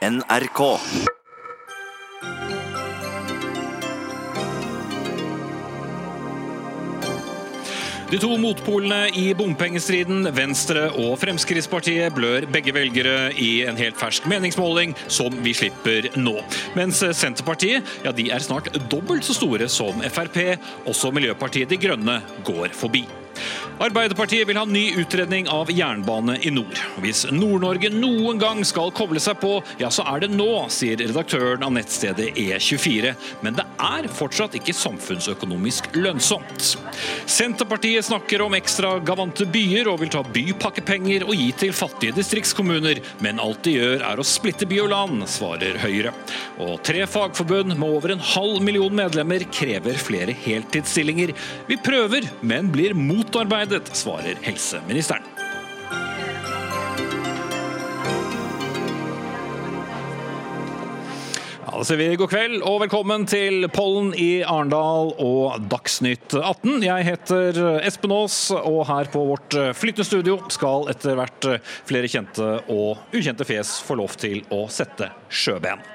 NRK. De to motpolene i bompengestriden, Venstre og Fremskrittspartiet, blør begge velgere i en helt fersk meningsmåling som vi slipper nå. Mens Senterpartiet ja, de er snart dobbelt så store som Frp. Også Miljøpartiet De Grønne går forbi. Arbeiderpartiet vil ha ny utredning av jernbane i nord. Hvis Nord-Norge noen gang skal koble seg på, ja så er det nå, sier redaktøren av nettstedet E24. Men det er fortsatt ikke samfunnsøkonomisk lønnsomt. Senterpartiet snakker om ekstra gavante byer og vil ta bypakkepenger og gi til fattige distriktskommuner. Men alt de gjør er å splitte by og land, svarer Høyre. Og tre fagforbund med over en halv million medlemmer krever flere heltidsstillinger. Vi prøver, men blir motarbeidet, svarer helseministeren. Ja, da sier vi god kveld og velkommen til Pollen i Arendal og Dagsnytt 18. Jeg heter Espen Aas, og her på vårt flyttende studio skal etter hvert flere kjente og ukjente fjes få lov til å sette sjøben.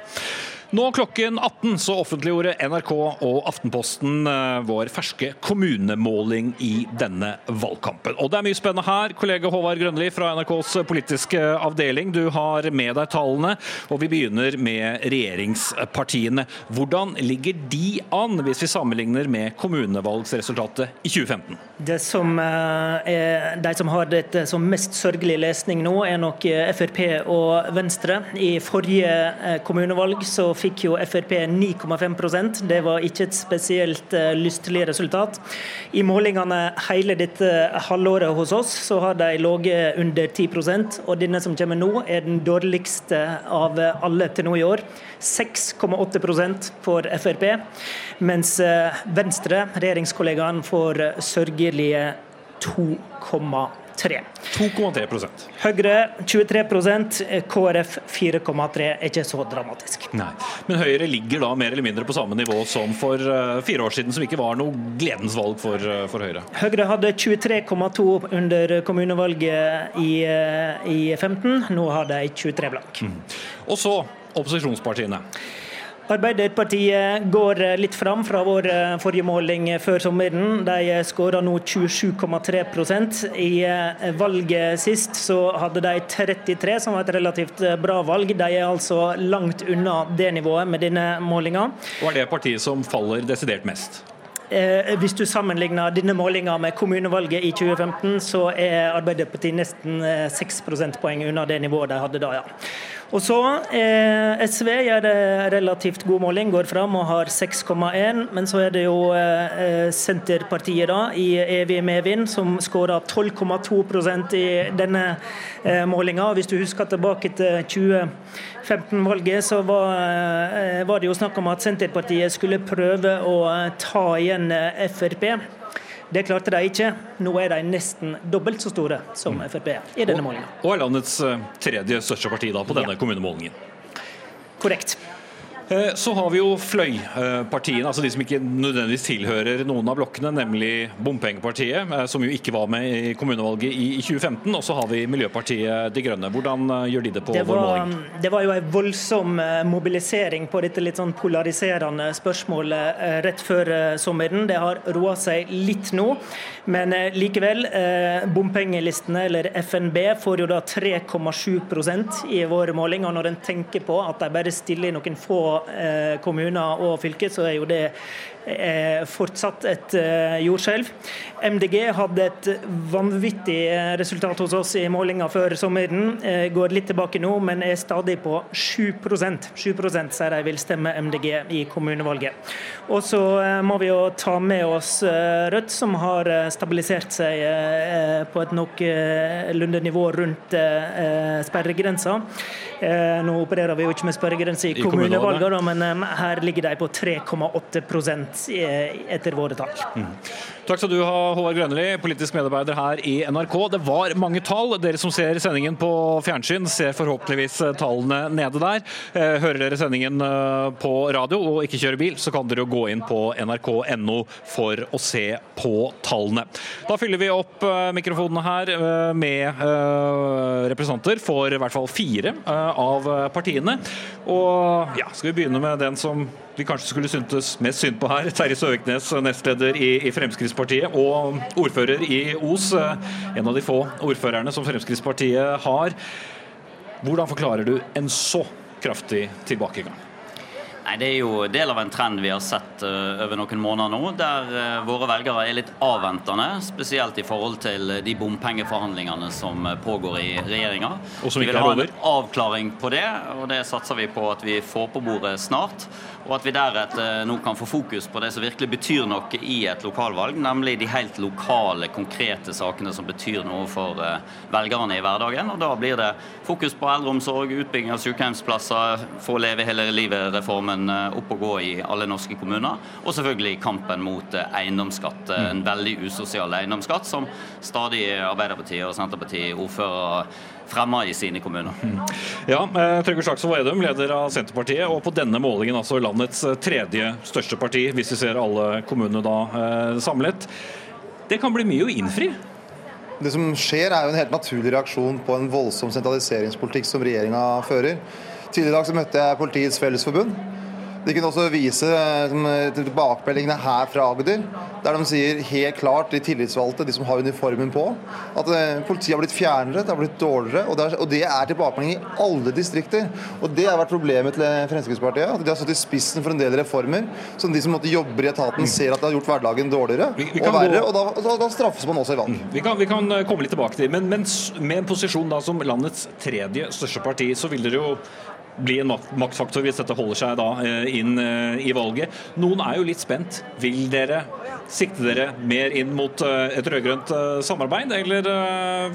Nå klokken 18 så offentliggjorde NRK og Aftenposten eh, vår ferske kommunemåling i denne valgkampen. Og det er mye spennende her. Kollega Håvard Grønli fra NRKs politiske avdeling, du har med deg tallene, og vi begynner med regjeringspartiene. Hvordan ligger de an, hvis vi sammenligner med kommunevalgsresultatet i 2015? Det som eh, er, de som har dette som mest sørgelig lesning nå, er nok eh, Frp og Venstre. I forrige kommunevalg så fikk jo Frp 9,5% Det var ikke et spesielt lystelig resultat. I målingene hele dette halvåret hos oss så har de ligget under 10% og denne som kommer nå, er den dårligste av alle til nå i år. 6,8% for Frp, mens Venstre, regjeringskollegaen, får sørgelige 2,3 2,3 Høyre 23% KrF 4,3 er ikke så dramatisk. Nei, Men Høyre ligger da mer eller mindre på samme nivå som for uh, fire år siden, som ikke var noe gledens valg for, uh, for Høyre? Høyre hadde 23,2 under kommunevalget i, uh, i 15. Nå har de 23 blank. Mm. Og så opposisjonspartiene. Arbeiderpartiet går litt fram fra vår forrige måling før sommeren. De skåra nå 27,3% I valget sist så hadde de 33, som var et relativt bra valg. De er altså langt unna det nivået med denne målinga. Og er det partiet som faller desidert mest? Hvis du sammenligner denne målinga med kommunevalget i 2015, så er Arbeiderpartiet nesten 6 prosentpoeng unna det nivået de hadde da, ja. Og så eh, SV gjør det relativt god måling, går fram og har 6,1. Men så er det jo eh, Senterpartiet da, i evig medvind som skårer 12,2% i denne eh, målinga. Hvis du husker tilbake til 2015-valget, så var, eh, var det jo snakk om at Senterpartiet skulle prøve å ta igjen Frp. Det klarte de ikke. Nå er de nesten dobbelt så store som Frp i denne målingen. Og er landets tredje største parti da på denne ja. kommunemålingen. Korrekt. Så har vi jo fløypartiene, altså de som ikke nødvendigvis tilhører noen av blokkene, nemlig Bompengepartiet, som jo ikke var med i kommunevalget i 2015. Og så har vi Miljøpartiet De Grønne. Hvordan gjør de det på det var, vår måling? Det var jo en voldsom mobilisering på dette litt sånn polariserende spørsmålet rett før sommeren. Det har roa seg litt nå, men likevel. Bompengelistene, eller FNB, får jo da 3,7% i vår måling. Og når en tenker på at de bare stiller i noen få kommuner og fylker, så er jo det fortsatt et jordskjelv. MDG hadde et vanvittig resultat hos oss i målinga før sommeren. Går litt tilbake nå, men er stadig på 7% 7% sier de vil stemme MDG i kommunevalget. Og så må vi jo ta med oss Rødt, som har stabilisert seg på et noenlunde nivå rundt sperregrensa. Nå opererer vi jo ikke med sperregrense i kommunevalget, men her ligger de på 3,8 etter våre tall. Mm. Takk skal du ha, Håvard Grønli, politisk medarbeider her i NRK. Det var mange tall. Dere som ser sendingen på fjernsyn, ser forhåpentligvis tallene nede der. Hører dere sendingen på radio og ikke kjører bil, så kan dere gå inn på nrk.no for å se på tallene. Da fyller vi opp mikrofonene her med representanter for i hvert fall fire av partiene. Og ja, Skal vi begynne med den som vi kanskje skulle syntes mest synd på her. Terje Søviknes, nestleder i, i, Fremskrittspartiet og ordfører i Os. En av de få ordførerne som Fremskrittspartiet har. Hvordan forklarer du en så kraftig tilbakegang? Nei, Det er jo del av en trend vi har sett uh, over noen måneder nå, der uh, våre velgere er litt avventende. Spesielt i forhold til de bompengeforhandlingene som pågår i regjeringa. Vi vil ha en avklaring på det, og det satser vi på at vi får på bordet snart. Og at vi deretter nå kan få fokus på det som virkelig betyr noe i et lokalvalg, nemlig de helt lokale, konkrete sakene som betyr noe for uh, velgerne i hverdagen. Og Da blir det fokus på eldreomsorg, utbygging av sykehjemsplasser, få Leve hele livet-reformen eh, opp og gå i alle norske kommuner. Og selvfølgelig kampen mot eh, eiendomsskatt. Eh, en veldig usosial eiendomsskatt som stadig Arbeiderpartiet og Senterpartiet fremmer i sine kommuner. Mm. Ja, Trygve Slagsvold Vedum, leder av Senterpartiet, og på denne målingen altså landets tredje største parti, hvis vi ser alle kommunene da samlet. Det kan bli mye å innfri? Det som skjer er jo en helt naturlig reaksjon på en voldsom sentraliseringspolitikk som regjeringa fører. Tidligere i dag så møtte jeg Politiets Fellesforbund. De kunne også vise eh, tilbakemeldingene her fra Agder, der de sier helt klart, de tillitsvalgte, de som har uniformen på, at eh, politiet har blitt fjernere, det har blitt dårligere. Og det er, og det er tilbakemelding i alle distrikter. Og Det har vært problemet til Fremskrittspartiet. at De har stått i spissen for en del reformer som de som måtte jobber i etaten, ser at det har gjort hverdagen dårligere vi, vi og verre. Gå... Og da, da, da, straffes man også i valg. Vi kan, vi kan, eh, komme litt tilbake til men, men med en posisjon da som landets tredje største parti, så vil dere jo bli en maktfaktor hvis dette holder seg da eh, inn eh, i valget. Noen er jo litt spent. Vil dere sikte dere mer inn mot eh, et rød-grønt samarbeid, eller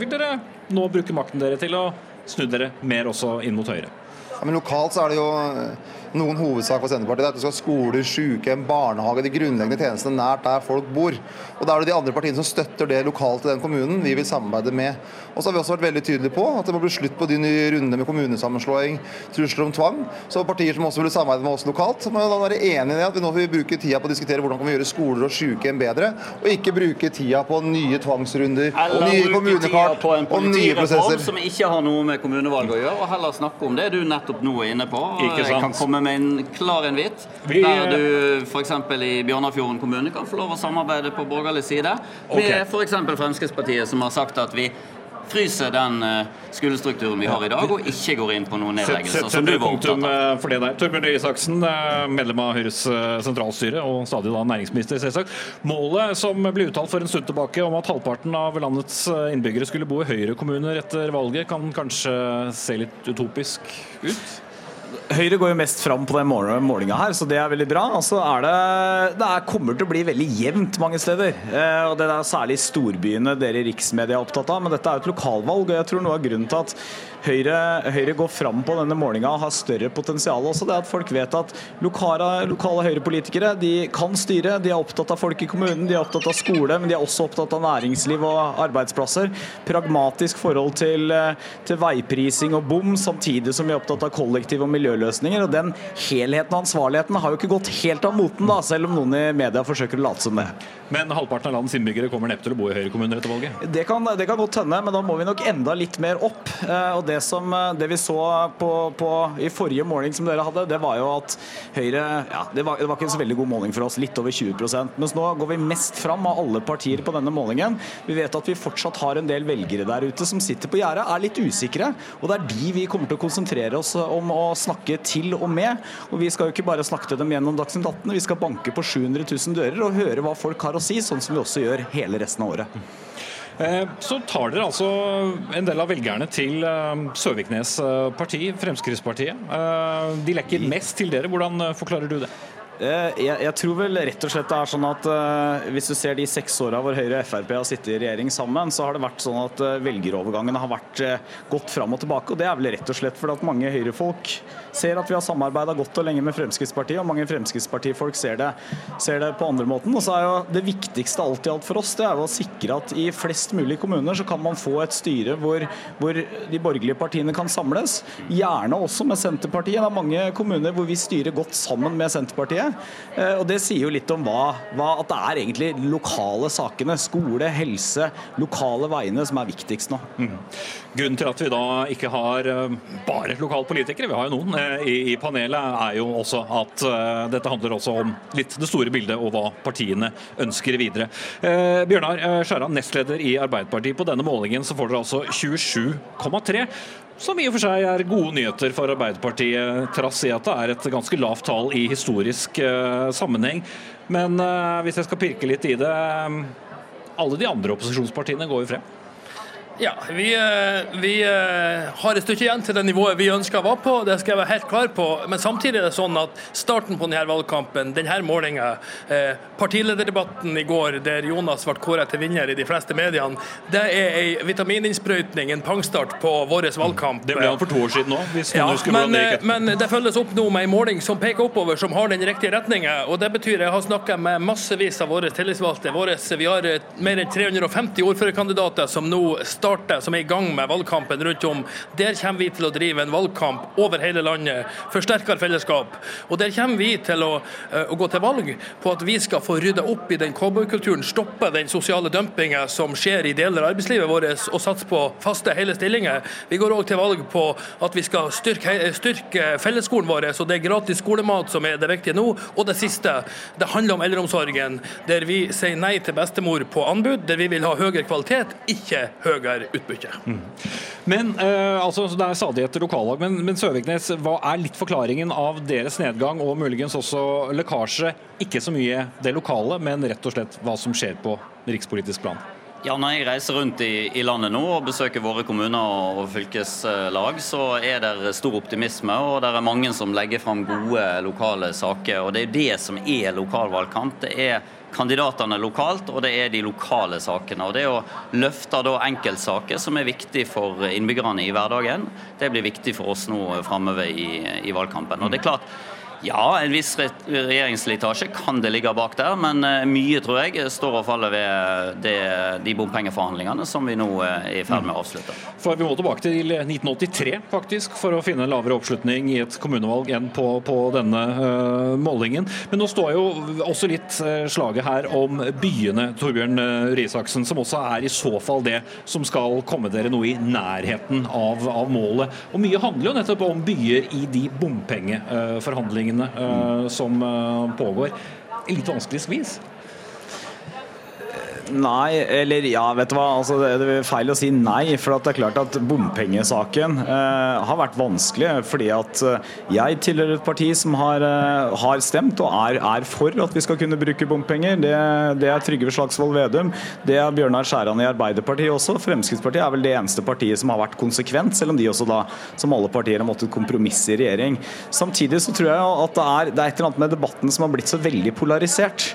vil dere nå bruke makten dere til å snu dere mer også inn mot Høyre? Ja, men Lokalt så er det jo noen hovedsak for Senterpartiet. Det er at du skal ha skoler, sykehjem, barnehage, de grunnleggende tjenestene nært der folk bor. Og Da er det de andre partiene som støtter det lokalt i den kommunen vi vil samarbeide med. Og så har vi også vært veldig tydelige på at det må bli slutt på de nye rundene med kommunesammenslåing, trusler om tvang. Så partier som også vil samarbeide med oss lokalt, må da være enig i at vi nå vil bruke tida på å diskutere hvordan vi kan gjøre skoler og sykehjem bedre, og ikke bruke tida på nye tvangsrunder, Eller nye kommunekart og nye prosesser. Som ikke har noe med kommunevalg å gjøre, og heller snakke om det du nettopp nå er inne på. Jeg kan komme med en klar invitt, vi... der du f.eks. i Bjørnafjorden kommune kan få lov å samarbeide på borgerlig side med okay. f.eks. Fremskrittspartiet, som har sagt at vi fryser den eh, skolestrukturen vi har i dag, og ikke går inn på noen nedleggelser. som du var opptatt av. For det der. Torbjørn Røe Isaksen, eh, medlem av Høyres eh, sentralstyre og stadig da næringsminister, selvsagt. Målet som ble uttalt for en stund tilbake om at halvparten av landets innbyggere skulle bo i Høyre-kommuner etter valget, kan kanskje se litt utopisk ut? Høyre går jo mest fram på den målinga her, så det er veldig bra. Altså er det, det er, kommer til å bli veldig jevnt mange steder. Eh, og Det er særlig storbyene dere i riksmedia er opptatt av, men dette er jo et lokalvalg. og jeg tror noe av grunnen til at Høyre, Høyre går fram på denne målinga og har større potensial også, det at folk vet at lokale, lokale Høyre-politikere de kan styre. De er opptatt av folk i kommunen, de er opptatt av skole, men de er også opptatt av næringsliv og arbeidsplasser. Pragmatisk forhold til, til veiprising og bom, samtidig som vi er opptatt av kollektiv og miljøløsninger. og Den helheten og ansvarligheten har jo ikke gått helt av moten, da, selv om noen i media forsøker å late som det. Men halvparten av landets innbyggere kommer neppe til å bo i Høyre-kommuner etter valget? Det kan, det kan godt hende, men da må vi nok enda litt mer opp. Eh, og det, som, eh, det vi så på, på, i forrige måling som dere hadde, det var jo at Høyre ja, det var, det var, ikke en så veldig god måling for oss, litt over 20% Mens nå går vi mest fram av alle partier på denne målingen. Vi vet at vi fortsatt har en del velgere der ute som sitter på gjerdet, er litt usikre. Og det er de vi kommer til å konsentrere oss om å snakke til og med. Og vi skal jo ikke bare snakke til dem gjennom Dagsnytt 18, vi skal banke på 700 000 dører og høre hva folk har å si, sånn som vi også gjør hele resten av året. Eh, så tar dere altså en del av velgerne til eh, Søviknes eh, parti, Fremskrittspartiet. De lekker mest til dere. Hvordan forklarer du det? Jeg, jeg, tror vel rett og slett det er sånn at uh, hvis du ser de seks åra hvor Høyre og Frp har sittet i regjering sammen, så har det vært sånn at uh, velgerovergangene har vært uh, gått fram og tilbake. og Det er vel rett og slett fordi at mange Høyre-folk ser at vi har samarbeida godt og lenge med Fremskrittspartiet, og mange Fremskrittspartifolk ser det, ser det på andre måten. Og så er jo det viktigste alt i alt for oss, det er jo å sikre at i flest mulig kommuner så kan man få et styre hvor, hvor de borgerlige partiene kan samles. Gjerne også med Senterpartiet. Det er mange kommuner hvor vi styrer godt sammen med Senterpartiet. Eh, og det sier jo litt om hva, hva, at det er egentlig lokale sakene, skole, helse, lokale veiene, som er viktigst nå. Mm. Grunnen til at vi da ikke har bare bare lokalpolitikere, vi har jo noen eh, i, i panelet, er jo også at uh, dette handler også om litt det store bildet og hva partiene ønsker videre. Uh, Bjørnar Skjæran, nestleder i Arbeiderpartiet. På denne målingen så får dere altså 27,3 som i og for seg er gode nyheter for Arbeiderpartiet, trass i at det er et ganske lavt tall i historisk uh, sammenheng. Men uh, hvis jeg skal pirke litt i det, um, alle de andre opposisjonspartiene går jo frem. Ja, vi, eh, vi, eh, har et stykke igjen til det nivået vi ønska være på, det skal jeg være helt klar på. Men samtidig er det sånn at starten på denne valgkampen, denne målinga, eh, partilederdebatten i går der Jonas ble kåret til vinner i de fleste mediene, det er en vitamininnsprøytning, en pangstart på vår valgkamp. Det ble han for to år siden òg, ja, men, men det følges opp nå med en måling som peker oppover, som har den riktige retninga. Og det betyr jeg har snakka med massevis av våre tillitsvalgte. Våre, vi har mer enn 350 ordførerkandidater som nå starter starter, som er i gang med valgkampen rundt om, der kommer vi til å drive en valgkamp over hele landet for sterkere fellesskap. Og der kommer vi til å, eh, å gå til valg på at vi skal få rydda opp i den cowboykulturen, stoppe den sosiale dumpinga som skjer i deler av arbeidslivet vårt, og satse på faste, hele stillinger. Vi går òg til valg på at vi skal styrke, styrke fellesskolen vår, og det er gratis skolemat som er det viktige nå. Og det siste, det handler om eldreomsorgen, der vi sier nei til bestemor på anbud, der vi vil ha høyere kvalitet, ikke høyere utbytte. Mm. Men uh, altså, Det er stadig et lokallag, men, men Søviknes, hva er litt forklaringen av deres nedgang og muligens også lekkasje? Ikke så mye det lokale, men rett og slett hva som skjer på rikspolitisk plan? Ja, Når jeg reiser rundt i, i, landet nå og besøker våre kommuner og fylkeslag, så er det stor optimisme, og det er mange som legger fram gode lokale saker. og Det er det som er lokalvalgkamp. Det er kandidatene lokalt, og det er de lokale sakene. Og Det å løfte da enkeltsaker som er viktig for innbyggerne i hverdagen, det blir viktig for oss nå framover i, i valgkampen. Og det er klart, ja, en viss regjeringsslitasje kan det ligge bak der, men eh, mye tror jeg står og faller ved det, de bompengeforhandlingene som vi nå eh, er i ferd med å avslutte. For Vi må tilbake til 1983 faktisk, for å finne en lavere oppslutning i et kommunevalg enn på, på denne uh, målingen. Men nå står jo også litt slaget her om byene, Torbjørn Risaksen, som også er i så fall det som skal komme dere noe i nærheten av, av målet. Og Mye handler jo nettopp om byer i de bompengeforhandlingene forhandlingene uh, som uh, pågår. Litt vanskelig skvis? Nei, eller ja, vet du hva. Altså, det er feil å si nei. For det er klart at bompengesaken eh, har vært vanskelig. Fordi at eh, jeg tilhører et parti som har, eh, har stemt og er, er, for at vi skal kunne bruke bompenger. Det, det er Trygve Slagsvold Vedum. Det er Bjørnar Skjæran i Arbeiderpartiet også. Fremskrittspartiet er vel det eneste partiet som har vært konsekvent, selv om de også da, som alle partier, har måttet kompromisse i regjering. Samtidig så tror jeg at det er, det er et eller annet med debatten som har blitt så veldig polarisert.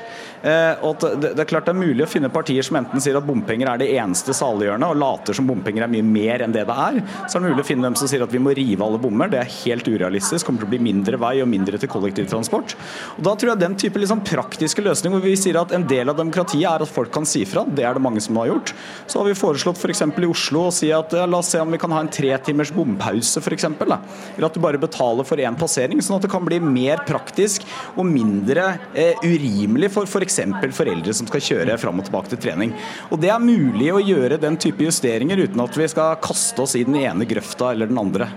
Eh, og det, det er klart det er mulig å finne partier som enten sier at bompenger er det eneste saliggjørende, og later som bompenger er mye mer enn det det er. Så er det mulig å finne dem som sier at vi må rive alle bommer. Det er helt urealistisk. kommer til å bli mindre vei og mindre til kollektivtransport. Og Da tror jeg den type liksom praktiske løsning hvor vi sier at en del av demokratiet er at folk kan si fra, det er det mange som har gjort. Så har vi foreslått f.eks. For i Oslo å si at ja, la oss se om vi kan ha en tre timers bompause f.eks. Eller at du bare betaler for én passering, sånn at det kan bli mer praktisk og mindre eh, urimelig for f.eks f.eks. foreldre som skal kjøre fram og tilbake til trening. Og Det er mulig å gjøre den type justeringer uten at vi skal kaste oss i den ene grøfta eller den andre.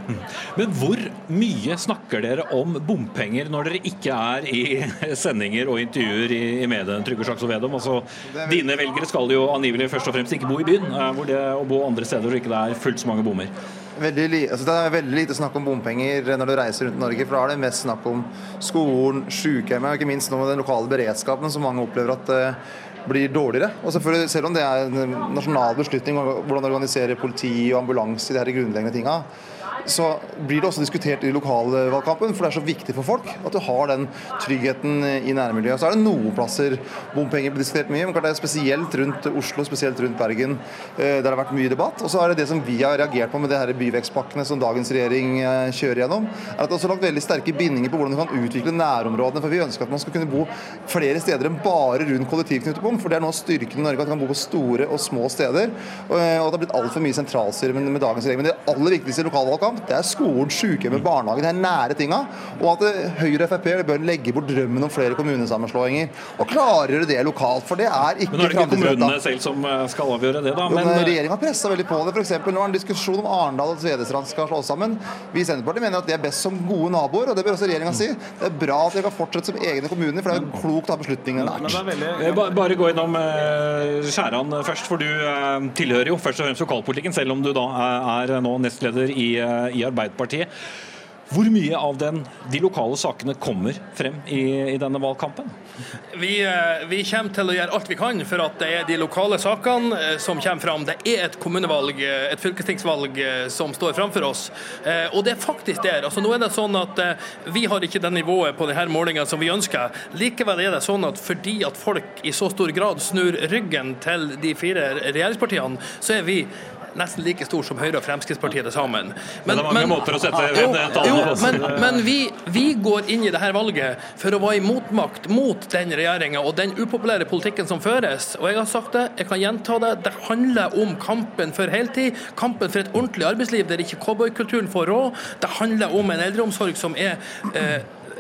Men hvor mye snakker dere om bompenger når dere ikke er i sendinger og intervjuer i, i mediene, Trygve Slagsvold Vedum? Altså, dine velgere skal jo angivelig først og fremst ikke bo i byen, eh, hvor det, å bo andre steder hvor ikke det er fullt så mange bommer. Veldig, altså det er veldig lite snakk om bompenger når du reiser rundt i Norge. For da er det mest snakk om skolen, sykehjemmet og ikke minst nå den lokale beredskapen, som mange opplever at uh, blir dårligere. Og selvfølgelig, Selv om det er en nasjonal beslutning hvordan organisere politi og ambulanse de her grunnleggende tinga, så blir det også diskutert i lokalvalgkampen, for det er så viktig for folk at du har den tryggheten i nærmiljøet. Så er det noen plasser bompenger blir diskutert mye, men det er spesielt rundt Oslo, spesielt rundt Bergen, eh, der det har vært mye debatt. Og så er det det som vi har reagert på med de her byvekstpakkene som dagens regjering eh, kjører gjennom, er at det har lagt veldig sterke bindinger på hvordan du kan utvikle nærområdene. For vi ønsker at man skal kunne bo flere steder enn bare rundt kollektivknutepunkt, for det er noe av styrken i Norge at man kan bo på store og små steder. Og at det har blitt altfor mye sentralstyre med dagens regjering. Men det aller viktigste i lokalvalgkamp valgkamp, det er skolen, sykehjemmet, barnehagen, det er nære tinga. Og at Høyre og Frp bør legge bort drømmen om flere kommunesammenslåinger. Og klargjøre det lokalt, for det er ikke Men nå er det ikke kommunene selv som eh, skal avgjøre det, da. Jo, Men, men eh, Regjeringa har pressa veldig på det. For eksempel, nå er det en diskusjon om Arendal og Tvedestrand skal slås sammen. Vi i Senterpartiet mener at de er best som gode naboer, og det bør også regjeringa si. Det er bra at de kan fortsette som egne kommuner, for det er jo klokt å ha beslutningene Men nært. veldig Bare gå innom eh, Skjæran først, for du tilhører jo først og fremst lokalpolitikken, selv om du da er nå nestleder i, i Arbeiderpartiet. Hvor mye av den, de lokale sakene kommer frem i, i denne valgkampen? Vi, eh, vi kommer til å gjøre alt vi kan for at det er de lokale sakene eh, som kommer fram. Det er et kommunevalg, eh, et fylkestingsvalg eh, som står framfor oss. Eh, Og det er faktisk der. Altså, nå er det sånn at eh, Vi har ikke det nivået på denne målinga som vi ønsker. Likevel er det sånn at fordi at folk i så stor grad snur ryggen til de fire regjeringspartiene, så er vi nesten like stor som Høyre og Fremskrittspartiet til sammen. Men det er mange måter å sette jo, jo, men, men vi, vi går inn i dette valget for å være i motmakt mot den regjeringa og den upopulære politikken som føres. Og jeg har sagt det, jeg kan gjenta det. Det handler om kampen for heltid, kampen for et ordentlig arbeidsliv der ikke cowboykulturen får råd. Det handler om en eldreomsorg som er eh,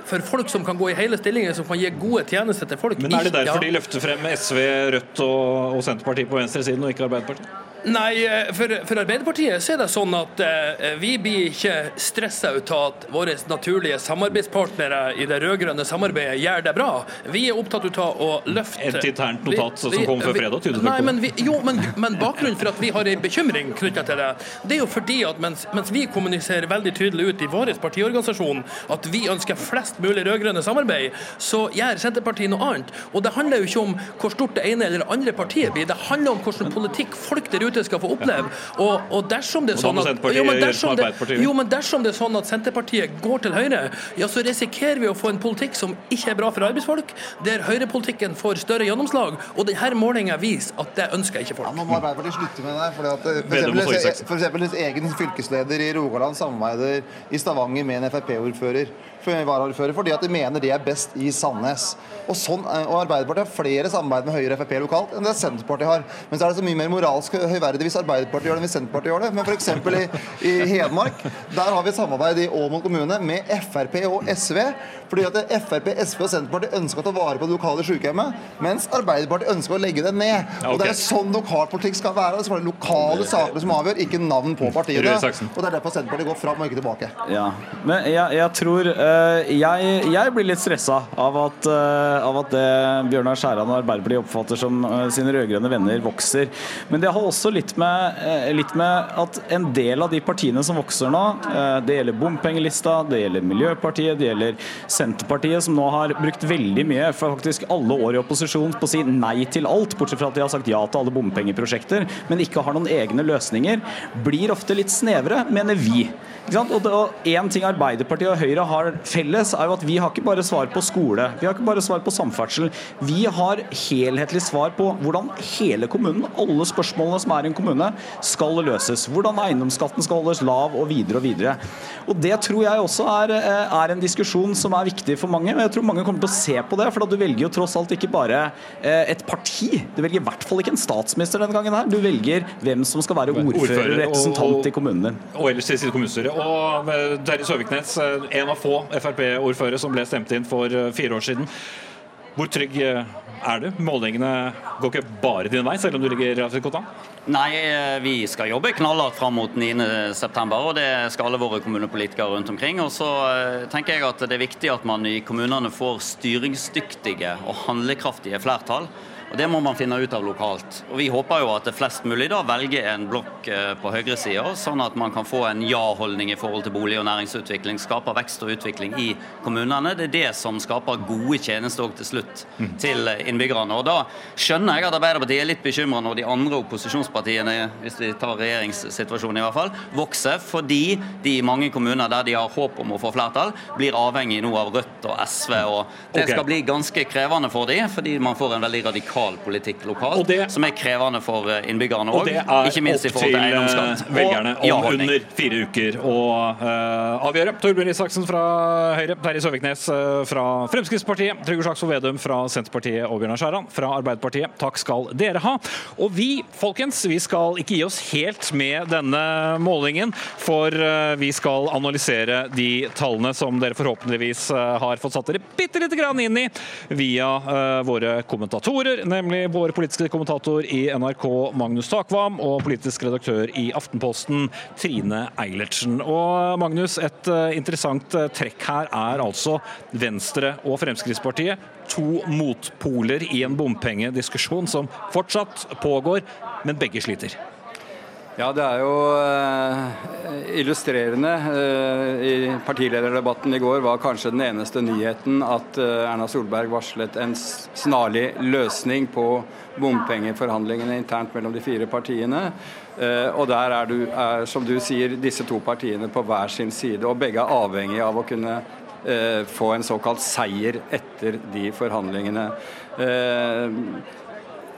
for folk som kan gå i hele stillinger, som kan gi gode tjenester til folk. Men er det derfor de løfter frem SV, Rødt og, og Senterpartiet på venstresiden, og ikke Arbeiderpartiet? Nei, eh, for, for Arbeiderpartiet så er det sånn at eh, vi blir ikke stressa ut av at våre naturlige samarbeidspartnere i det rød-grønne samarbeidet gjør det bra. Vi er opptatt ut av å løfte Et internt Vi- notat som kom før fredag, tyder Nei, men vi, jo, men, men bakgrunnen for at vi har en bekymring knytta til det, det er jo fordi at mens, mens vi kommuniserer veldig tydelig ut i vår partiorganisasjon at vi ønsker flest mulig rød-grønne samarbeid, så gjør Senterpartiet noe annet. Og det handler jo ikke om hvor stort det ene eller det andre partiet blir, det handler om hvordan politikk folk der ute skal få oppleve. Og, og dersom det er sånn at jo, men dersom det, jo, men dersom det er sånn at Senterpartiet går til høyre, ja, så risikerer vi å få en politikk som ikke er bra for arbeidsfolk, der høyrepolitikken får større gjennomslag. Og denne målinga viser at det ønsker ikke Ja, folk. nå må Arbeiderpartiet slutte med det. Fordi at, eh, for eksempel, Sorgsaksen. for eksempel Deres egen fylkesleder i Rogaland samarbeider i Stavanger med en Frp-ordfører varaordfører, fordi at de mener de er best i Sandnes. Og, sånn, eh, og Arbeiderpartiet har flere samarbeid med Høyre og Frp lokalt enn det Senterpartiet har. Men så er det så mye mer moralsk høyverdig hvis Arbeiderpartiet gjør det enn hvis Senterpartiet gjør det. Men f.eks. I, i Hedmark der har vi et samarbeid i Åmot kommune med Frp og SV. Fordi at Frp, SV og Senterpartiet ønsker å ta vare på det lokale sykehjemmet, mens Arbeiderpartiet ønsker å legge det ned. Og Og Det er sånn lokalpolitikk skal være. Det skal være lokale saker som avgjør, ikke navn på partiene. Og det er derfor Senterpartiet går fram og ikke tilbake. Ja, men jeg, jeg tror eh, jeg, jeg blir litt stressa av at, eh, av at det Bjørnar Skjæran og Arbeiderpartiet oppfatter som eh, sine rød-grønne venner, vokser. Men det har også litt med, eh, litt med at en del av de partiene som vokser nå, eh, det gjelder bompengelista, det gjelder Miljøpartiet, det gjelder Senterpartiet, som nå har brukt veldig mye, for faktisk alle år i opposisjon, på å si nei til alt, bortsett fra at de har sagt ja til alle bompengeprosjekter, men ikke har noen egne løsninger, blir ofte litt snevre, mener vi. Og, én ting Arbeiderpartiet og Høyre har felles, er jo at vi har ikke bare svar på skole, vi har ikke bare svar på samferdsel. Vi har helhetlig svar på hvordan hele kommunen, alle spørsmålene som er i en kommune, skal løses. Hvordan eiendomsskatten skal holdes lav, og videre og videre. Og Det tror jeg også er, eh, er en diskusjon som er viktig for mange. og Jeg tror mange kommer til å se på det, for da du velger jo tross alt ikke bare eh, et parti. Du velger i hvert fall ikke en statsminister denne gangen her. Du velger hvem som skal være Ordfører representant i kommunen din. Og ellers i sitt kommunestyre. Og eh, Terje Søviknes, eh, en av få Frp-ordførere som ble stemt inn for eh, fire år siden. Hvor trygg er du? Målingene går ikke bare din vei, selv om du ligger relativt godt an? Nei, vi skal jobbe knallhardt fram mot 9.9, og det skal alle våre kommunepolitikere rundt omkring. Og så tenker jeg at det er viktig at man i kommunene får styringsdyktige og handlekraftige flertall. Og Det må man finne ut av lokalt. Og Vi håper jo at det flest mulig da velger en blokk eh, på høyresida, sånn at man kan få en ja-holdning i forhold til bolig- og næringsutvikling, skaper vekst og utvikling i kommunene. Det er det som skaper gode tjenester til slutt til innbyggerne. Og Da skjønner jeg at Arbeiderpartiet er litt bekymra når de andre opposisjonspartiene, hvis vi tar regjeringssituasjonen i hvert fall, vokser fordi de i mange kommuner der de har håp om å få flertall, blir avhengig nå av Rødt og SV. og Det skal bli ganske krevende for dem, fordi man får en veldig radikal lokal politikk lokalt, det, som er krevende for eh, innbyggerne òg. Ikke minst i forhold til eh, eiendomsskatt. velgerne om under fire uker å uh, avgjøre. Torbjørn Isaksen fra Høyre, Terje Søviknes fra Fremskrittspartiet, Trygve Slagsvold Vedum fra Senterpartiet og Bjørnar Skjæran fra Arbeiderpartiet. Takk skal dere ha. Og vi, folkens, vi skal ikke gi oss helt med denne målingen, for vi skal analysere de tallene som dere forhåpentligvis har fått satt dere bitte lite grann inn i via uh, våre kommentatorer, nemlig vår politiske kommentator i NRK Magnus Takvam og politisk redaktør i Aftenposten Trine Eilertsen. Og Magnus, et uh, interessant uh, trekk her er altså Venstre og Fremskrittspartiet. To motpoler i en bompengediskusjon som fortsatt pågår, men begge sliter. Ja, det er jo uh, illustrerende. Uh, I partilederdebatten i går var kanskje den eneste nyheten at uh, Erna Solberg varslet en snarlig løsning på bompengeforhandlingene internt mellom de fire partiene. og der er, du, er, som du sier, disse to partiene på hver sin side, og begge er avhengig av å kunne få en såkalt seier etter de forhandlingene.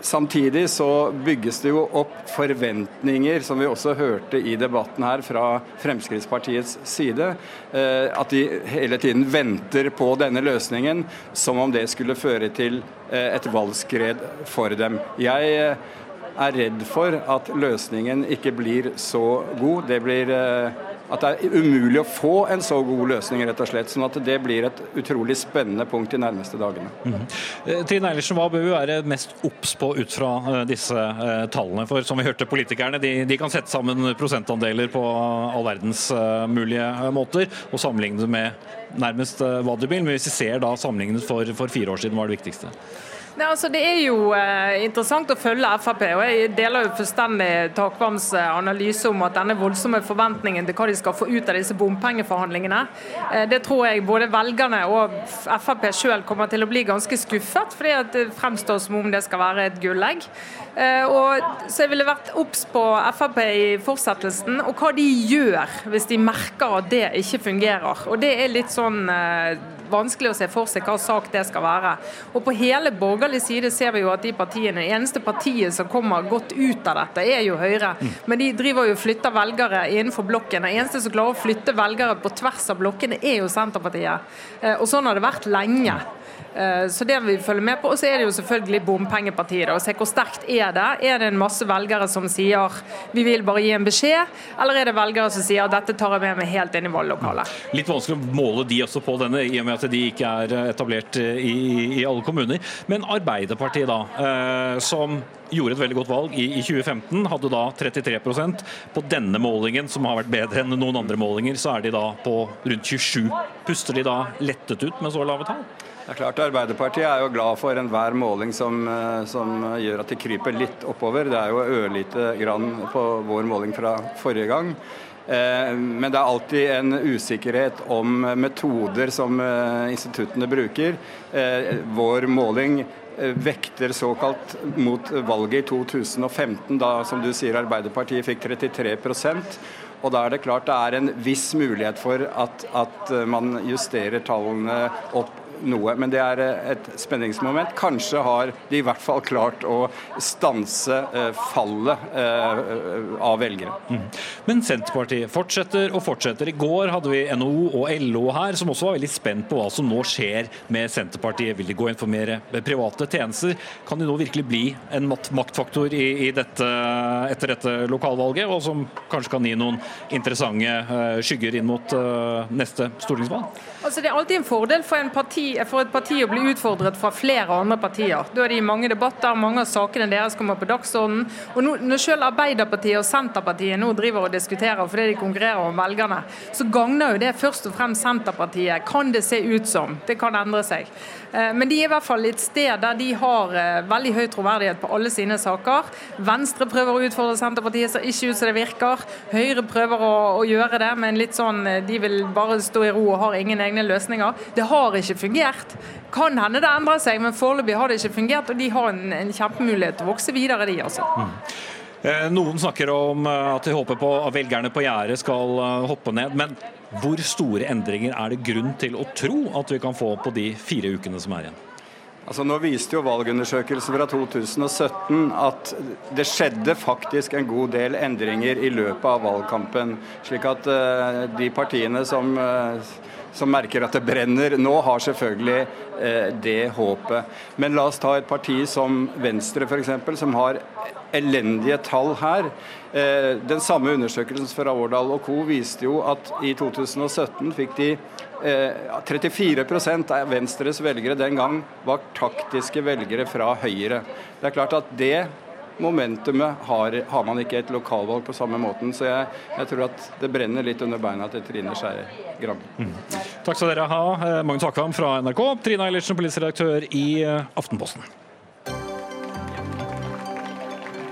Samtidig så bygges det jo opp forventninger, som vi også hørte i debatten her fra Fremskrittspartiets side. Eh, at de hele tiden venter på denne løsningen, som om det skulle føre til eh, et valgskred for dem. Jeg eh, er redd for at løsningen ikke blir så god. Det blir at det er umulig å få en så god løsning, rett og slett. Sånn at det blir et utrolig spennende punkt de nærmeste dagene. Mm -hmm. Trine Eilertsen, hva bør vi være mest obs på ut fra eh, disse uh, tallene? For som vi hørte, politikerne de, de, kan sette sammen prosentandeler på all verdens mulige måter, og sammenligne det med nærmest uh, hva du vil. Men hvis vi ser da sammenlignet for, for fire år siden, hva er det viktigste? Nei, altså Det er jo eh, interessant å følge Frp. og Jeg deler jo fullstendig Takvams eh, analyse om at denne voldsomme forventningen til hva de skal få ut av disse bompengeforhandlingene, eh, det tror jeg både velgerne og Frp selv kommer til å bli ganske skuffet, fordi at det fremstår som om det skal være et gullegg. Eh, og så jeg ville vært obs på Frp i fortsettelsen, og hva de gjør hvis de merker at det ikke fungerer. Og Det er litt sånn eh, vanskelig å se for seg hva sak det skal være. Og På hele borgerlig side ser vi jo at de partiene, eneste partiet som kommer godt ut av dette, er jo Høyre. Men de driver jo og flytter velgere innenfor blokken. Det eneste som klarer å flytte velgere på tvers av blokkene, er jo Senterpartiet. Eh, og sånn har det vært lenge. Eh, så det vi følge med på. Og så er det jo selvfølgelig bompengepartiet. og Se hvor sterkt er det? Er det en masse velgere som sier vi vil bare gi en beskjed, eller er det velgere som sier dette tar jeg med meg helt inn i valglokalet? Litt vanskelig å måle de også på denne, i og med at de ikke er etablert i, i alle kommuner. Men Arbeiderpartiet, da, eh, som gjorde et veldig godt valg i 2015, hadde da 33% På denne målingen, som har vært bedre enn noen andre målinger, så er de da på rundt 27 Puster de da lettet ut med så lave tall? Det er klart Arbeiderpartiet er jo glad for enhver måling som, eh, som, gjør at de kryper litt oppover. Det er jo ørlite grann på vår måling fra forrige gang. Eh, men det er alltid en usikkerhet om metoder som eh, instituttene bruker. Vår måling vekter såkalt mot valget i 2015, da som du sier Arbeiderpartiet fikk 33% og da er det klart det er en viss mulighet for at, at man justerer tallene opp noe. Men det er eh, et spenningsmoment. Kanskje har de i hvert fall klart å stanse eh, fallet eh, av velgere. Mm. Men Senterpartiet fortsetter og fortsetter. I går hadde vi NHO og LO her, som også var veldig spent på hva som nå skjer med Senterpartiet. Vil de gå inn for mer private tjenester? Kan de nå virkelig bli en maktfaktor i, i dette, etter dette lokalvalget, og som kanskje kan gi noen interessante skygger inn mot neste stortingsvalg? Altså, det er alltid en fordel for, en parti, for, et parti å bli utfordret fra flere andre partier. Da er det i mange debatter, mange av sakene deres kommer på dagsordenen. Og nå, Når selv Arbeiderpartiet og Senterpartiet nå driver og diskuterer fordi de konkurrerer om velgerne, så gagner jo det først og fremst Senterpartiet, kan det se ut som. Det kan endre seg. Eh, men de er i hvert fall et sted der de har eh, veldig høy troverdighet på alle sine saker. Venstre prøver å utfordre Senterpartiet, ser ikke ut som det virker. Høyre prøver å, å, gjøre det, men litt sånn eh, de vil bare stå i ro og har ingen egne løsninger. Det har ikke fungert. Kan hende det endrer seg, men foreløpig har det ikke fungert. Og de har en, en kjempemulighet til å vokse videre, de altså. Mm. Noen snakker om at de håper på at velgerne på gjerdet skal hoppe ned. men hvor store endringer er det grunn til å tro at vi kan få på de fire ukene som er igjen? Altså Nå viste jo valgundersøkelsen fra 2017 at det skjedde faktisk en god del endringer i løpet av valgkampen. Slik at uh, de partiene som, uh, som merker at det brenner nå, har selvfølgelig eh, det håpet. Men la oss ta et parti som Venstre f.eks., som har elendige tall her. Den samme undersøkelsen fra Årdal og co. viste jo at i 2017 fikk de 34 eh, av Venstres velgere den gang var taktiske velgere fra Høyre. Det er klart at det momentumet har, har man ikke et lokalvalg på samme måten. Så jeg, jeg, tror at det brenner litt under beina til Trine Skei Grande. Mm. Takk skal dere ha, eh, Magnus Akvam fra NRK, Trine Eilertsen, politisk redaktør i eh, Aftenposten.